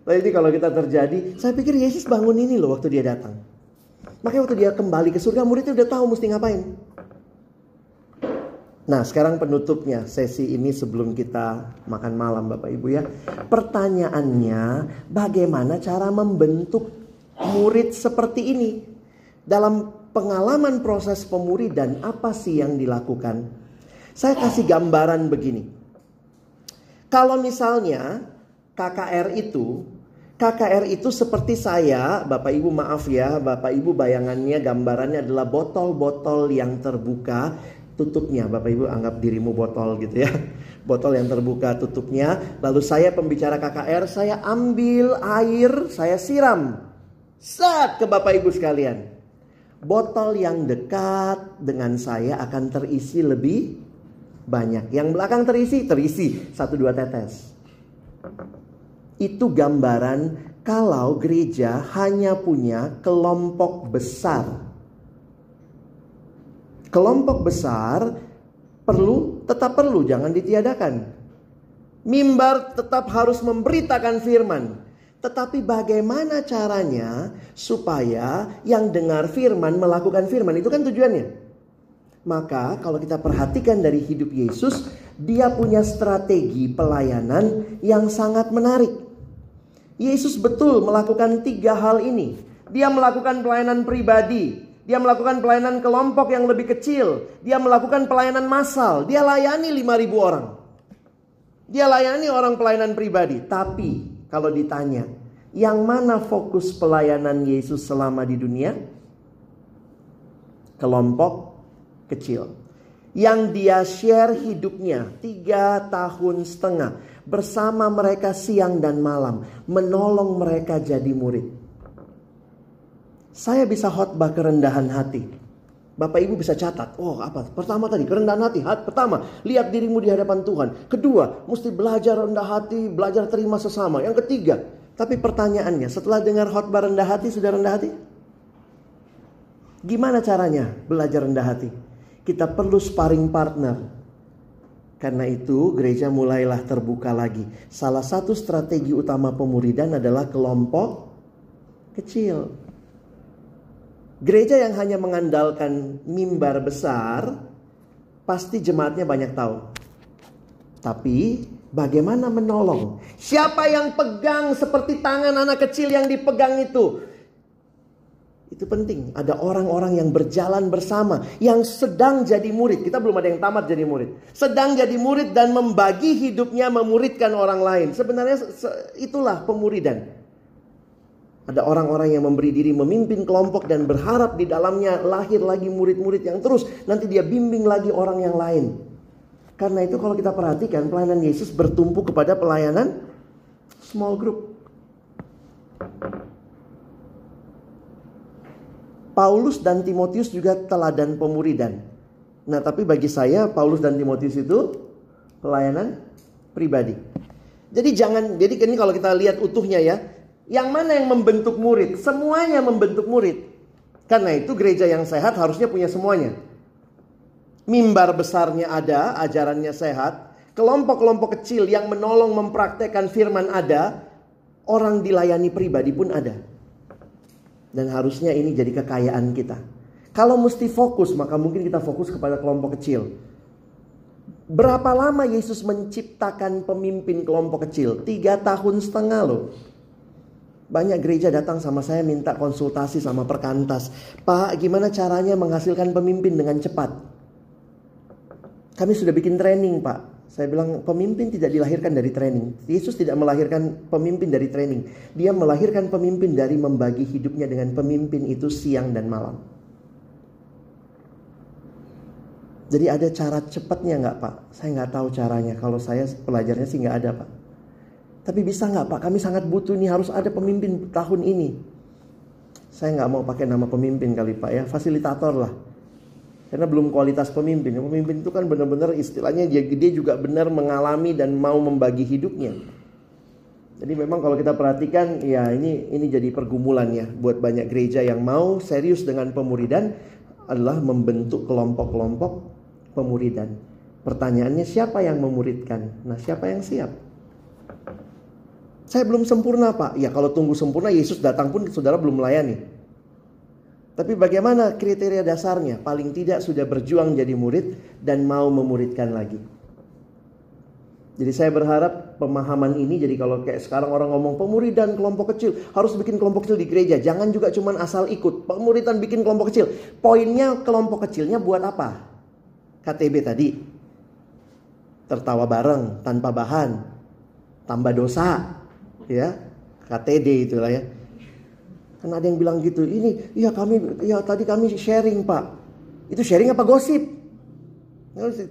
[SPEAKER 1] Nah ini kalau kita terjadi, saya pikir Yesus bangun ini loh waktu dia datang. Makanya waktu dia kembali ke surga, muridnya udah tahu mesti ngapain. Nah sekarang penutupnya sesi ini sebelum kita makan malam Bapak Ibu ya. Pertanyaannya bagaimana cara membentuk murid seperti ini? Dalam pengalaman proses pemuridan apa sih yang dilakukan? Saya kasih gambaran begini. Kalau misalnya KKR itu KKR itu seperti saya, Bapak Ibu maaf ya, Bapak Ibu bayangannya gambarannya adalah botol-botol yang terbuka, tutupnya. Bapak Ibu anggap dirimu botol gitu ya. Botol yang terbuka tutupnya. Lalu saya pembicara KKR, saya ambil air, saya siram. Saat ke Bapak Ibu sekalian. Botol yang dekat dengan saya akan terisi lebih banyak. Yang belakang terisi, terisi satu dua tetes. Itu gambaran kalau gereja hanya punya kelompok besar. Kelompok besar perlu, tetap perlu, jangan ditiadakan. Mimbar tetap harus memberitakan firman. Tetapi bagaimana caranya supaya yang dengar firman melakukan firman? Itu kan tujuannya. Maka kalau kita perhatikan dari hidup Yesus, dia punya strategi pelayanan yang sangat menarik. Yesus betul melakukan tiga hal ini. Dia melakukan pelayanan pribadi, dia melakukan pelayanan kelompok yang lebih kecil, dia melakukan pelayanan massal, dia layani 5000 orang. Dia layani orang pelayanan pribadi, tapi kalau ditanya, yang mana fokus pelayanan Yesus selama di dunia? Kelompok kecil. Yang dia share hidupnya tiga tahun setengah bersama mereka siang dan malam, menolong mereka jadi murid. Saya bisa khotbah kerendahan hati. Bapak Ibu bisa catat. Oh, apa? Pertama tadi kerendahan hati. Hat, pertama, lihat dirimu di hadapan Tuhan. Kedua, mesti belajar rendah hati, belajar terima sesama. Yang ketiga, tapi pertanyaannya, setelah dengar khotbah rendah hati, sudah rendah hati? Gimana caranya belajar rendah hati? Kita perlu sparring partner. Karena itu gereja mulailah terbuka lagi. Salah satu strategi utama pemuridan adalah kelompok kecil. Gereja yang hanya mengandalkan mimbar besar, pasti jemaatnya banyak tahu. Tapi bagaimana menolong? Siapa yang pegang seperti tangan anak kecil yang dipegang itu? Itu penting. Ada orang-orang yang berjalan bersama. Yang sedang jadi murid. Kita belum ada yang tamat jadi murid. Sedang jadi murid dan membagi hidupnya memuridkan orang lain. Sebenarnya itulah pemuridan. Ada orang-orang yang memberi diri memimpin kelompok dan berharap di dalamnya lahir lagi murid-murid yang terus. Nanti dia bimbing lagi orang yang lain. Karena itu kalau kita perhatikan pelayanan Yesus bertumpu kepada pelayanan small group. Paulus dan Timotius juga teladan pemuridan. Nah, tapi bagi saya Paulus dan Timotius itu pelayanan pribadi. Jadi jangan jadi ini kalau kita lihat utuhnya ya, yang mana yang membentuk murid? Semuanya membentuk murid. Karena itu gereja yang sehat harusnya punya semuanya. Mimbar besarnya ada, ajarannya sehat, kelompok-kelompok kecil yang menolong mempraktekkan firman ada, orang dilayani pribadi pun ada. Dan harusnya ini jadi kekayaan kita. Kalau mesti fokus, maka mungkin kita fokus kepada kelompok kecil. Berapa lama Yesus menciptakan pemimpin kelompok kecil? Tiga tahun setengah loh. Banyak gereja datang sama saya minta konsultasi sama perkantas. Pak, gimana caranya menghasilkan pemimpin dengan cepat? Kami sudah bikin training, Pak. Saya bilang pemimpin tidak dilahirkan dari training. Yesus tidak melahirkan pemimpin dari training. Dia melahirkan pemimpin dari membagi hidupnya dengan pemimpin itu siang dan malam. Jadi ada cara cepatnya nggak Pak? Saya nggak tahu caranya. Kalau saya pelajarnya sih nggak ada Pak. Tapi bisa nggak Pak? Kami sangat butuh nih harus ada pemimpin tahun ini. Saya nggak mau pakai nama pemimpin kali Pak ya, fasilitator lah. Karena belum kualitas pemimpin. Pemimpin itu kan benar-benar istilahnya dia, dia juga benar mengalami dan mau membagi hidupnya. Jadi memang kalau kita perhatikan ya ini ini jadi pergumulan ya buat banyak gereja yang mau serius dengan pemuridan adalah membentuk kelompok-kelompok pemuridan. Pertanyaannya siapa yang memuridkan? Nah, siapa yang siap? Saya belum sempurna, Pak. Ya, kalau tunggu sempurna Yesus datang pun saudara belum melayani. Tapi bagaimana kriteria dasarnya? Paling tidak sudah berjuang jadi murid dan mau memuridkan lagi. Jadi saya berharap pemahaman ini jadi kalau kayak sekarang orang ngomong pemuridan kelompok kecil harus bikin kelompok kecil di gereja. Jangan juga cuma asal ikut. Pemuridan bikin kelompok kecil. Poinnya kelompok kecilnya buat apa? KTB tadi. Tertawa bareng tanpa bahan. Tambah dosa. Ya. KTD itulah ya. Karena ada yang bilang gitu, ini ya kami ya tadi kami sharing, Pak. Itu sharing apa gosip?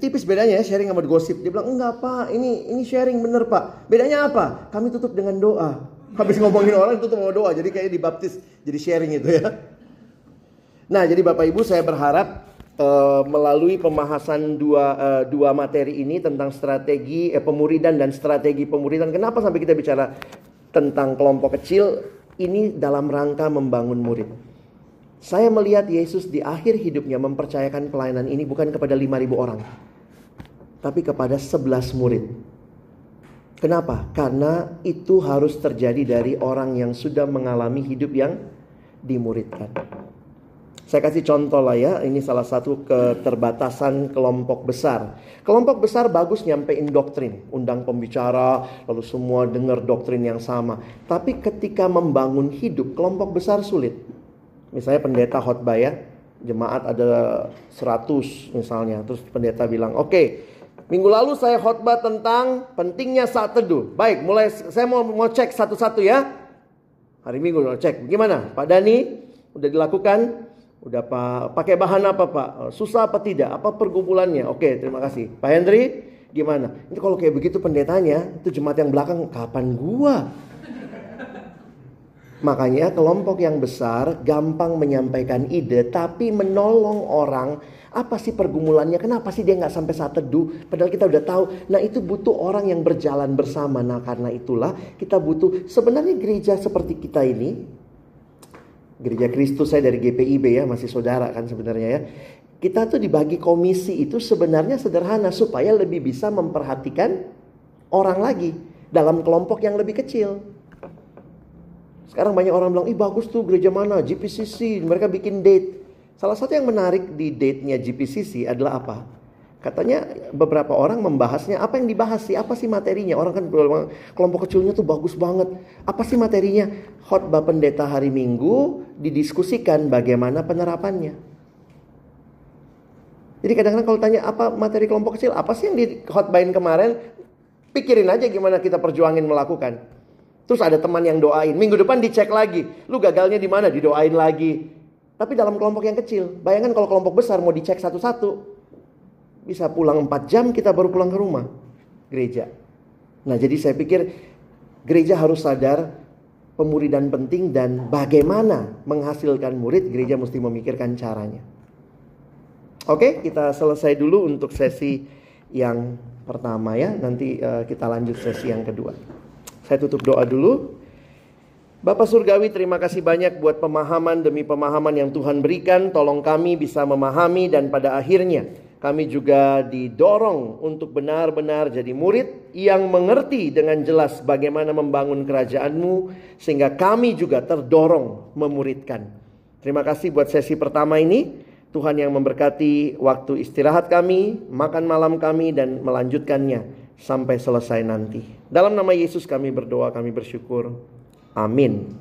[SPEAKER 1] Tipis bedanya ya sharing sama gosip. Dia bilang enggak pak, ini ini sharing bener pak. Bedanya apa? Kami tutup dengan doa. Habis ngomongin orang tutup sama doa. Jadi kayak dibaptis jadi sharing itu ya. Nah jadi bapak ibu saya berharap uh, melalui pembahasan dua uh, dua materi ini tentang strategi eh, pemuridan dan strategi pemuridan. Kenapa sampai kita bicara tentang kelompok kecil? Ini dalam rangka membangun murid. Saya melihat Yesus di akhir hidupnya mempercayakan pelayanan ini bukan kepada 5.000 orang. Tapi kepada 11 murid. Kenapa? Karena itu harus terjadi dari orang yang sudah mengalami hidup yang dimuridkan. Saya kasih contoh lah ya, ini salah satu keterbatasan kelompok besar. Kelompok besar bagus nyampein doktrin, undang pembicara, lalu semua dengar doktrin yang sama. Tapi ketika membangun hidup, kelompok besar sulit. Misalnya pendeta khotbah ya, jemaat ada 100 misalnya. Terus pendeta bilang, oke okay, minggu lalu saya khotbah tentang pentingnya saat teduh. Baik, mulai saya mau, mau cek satu-satu ya. Hari minggu mau cek, gimana Pak Dani? Udah dilakukan? Udah pak pakai bahan apa pak? Susah apa tidak? Apa pergumulannya? Oke, terima kasih. Pak Hendri, gimana? Ini kalau kayak begitu pendetanya, itu jemaat yang belakang kapan gua? Makanya kelompok yang besar gampang menyampaikan ide, tapi menolong orang apa sih pergumulannya? Kenapa sih dia nggak sampai saat teduh? Padahal kita udah tahu. Nah itu butuh orang yang berjalan bersama. Nah karena itulah kita butuh sebenarnya gereja seperti kita ini Gereja Kristus saya dari GPIB ya, masih saudara kan sebenarnya ya. Kita tuh dibagi komisi itu sebenarnya sederhana supaya lebih bisa memperhatikan orang lagi dalam kelompok yang lebih kecil. Sekarang banyak orang bilang, ih bagus tuh gereja mana, GPCC, mereka bikin date. Salah satu yang menarik di date-nya GPCC adalah apa? Katanya beberapa orang membahasnya apa yang dibahas sih? Apa sih materinya? Orang kan kelompok kecilnya tuh bagus banget. Apa sih materinya? Khotbah pendeta hari Minggu didiskusikan bagaimana penerapannya. Jadi kadang-kadang kalau tanya apa materi kelompok kecil, apa sih yang di khotbahin kemarin? Pikirin aja gimana kita perjuangin melakukan. Terus ada teman yang doain, minggu depan dicek lagi. Lu gagalnya di mana? Didoain lagi. Tapi dalam kelompok yang kecil, bayangkan kalau kelompok besar mau dicek satu-satu, bisa pulang 4 jam kita baru pulang ke rumah gereja. Nah, jadi saya pikir gereja harus sadar pemuridan penting dan bagaimana menghasilkan murid, gereja mesti memikirkan caranya. Oke, kita selesai dulu untuk sesi yang pertama ya. Nanti uh, kita lanjut sesi yang kedua. Saya tutup doa dulu. Bapak Surgawi terima kasih banyak buat pemahaman demi pemahaman yang Tuhan berikan. Tolong kami bisa memahami dan pada akhirnya kami juga didorong untuk benar-benar jadi murid yang mengerti dengan jelas bagaimana membangun kerajaanmu sehingga kami juga terdorong memuridkan. Terima kasih buat sesi pertama ini. Tuhan yang memberkati waktu istirahat kami, makan malam kami, dan melanjutkannya sampai selesai nanti. Dalam nama Yesus kami berdoa, kami bersyukur. Amin.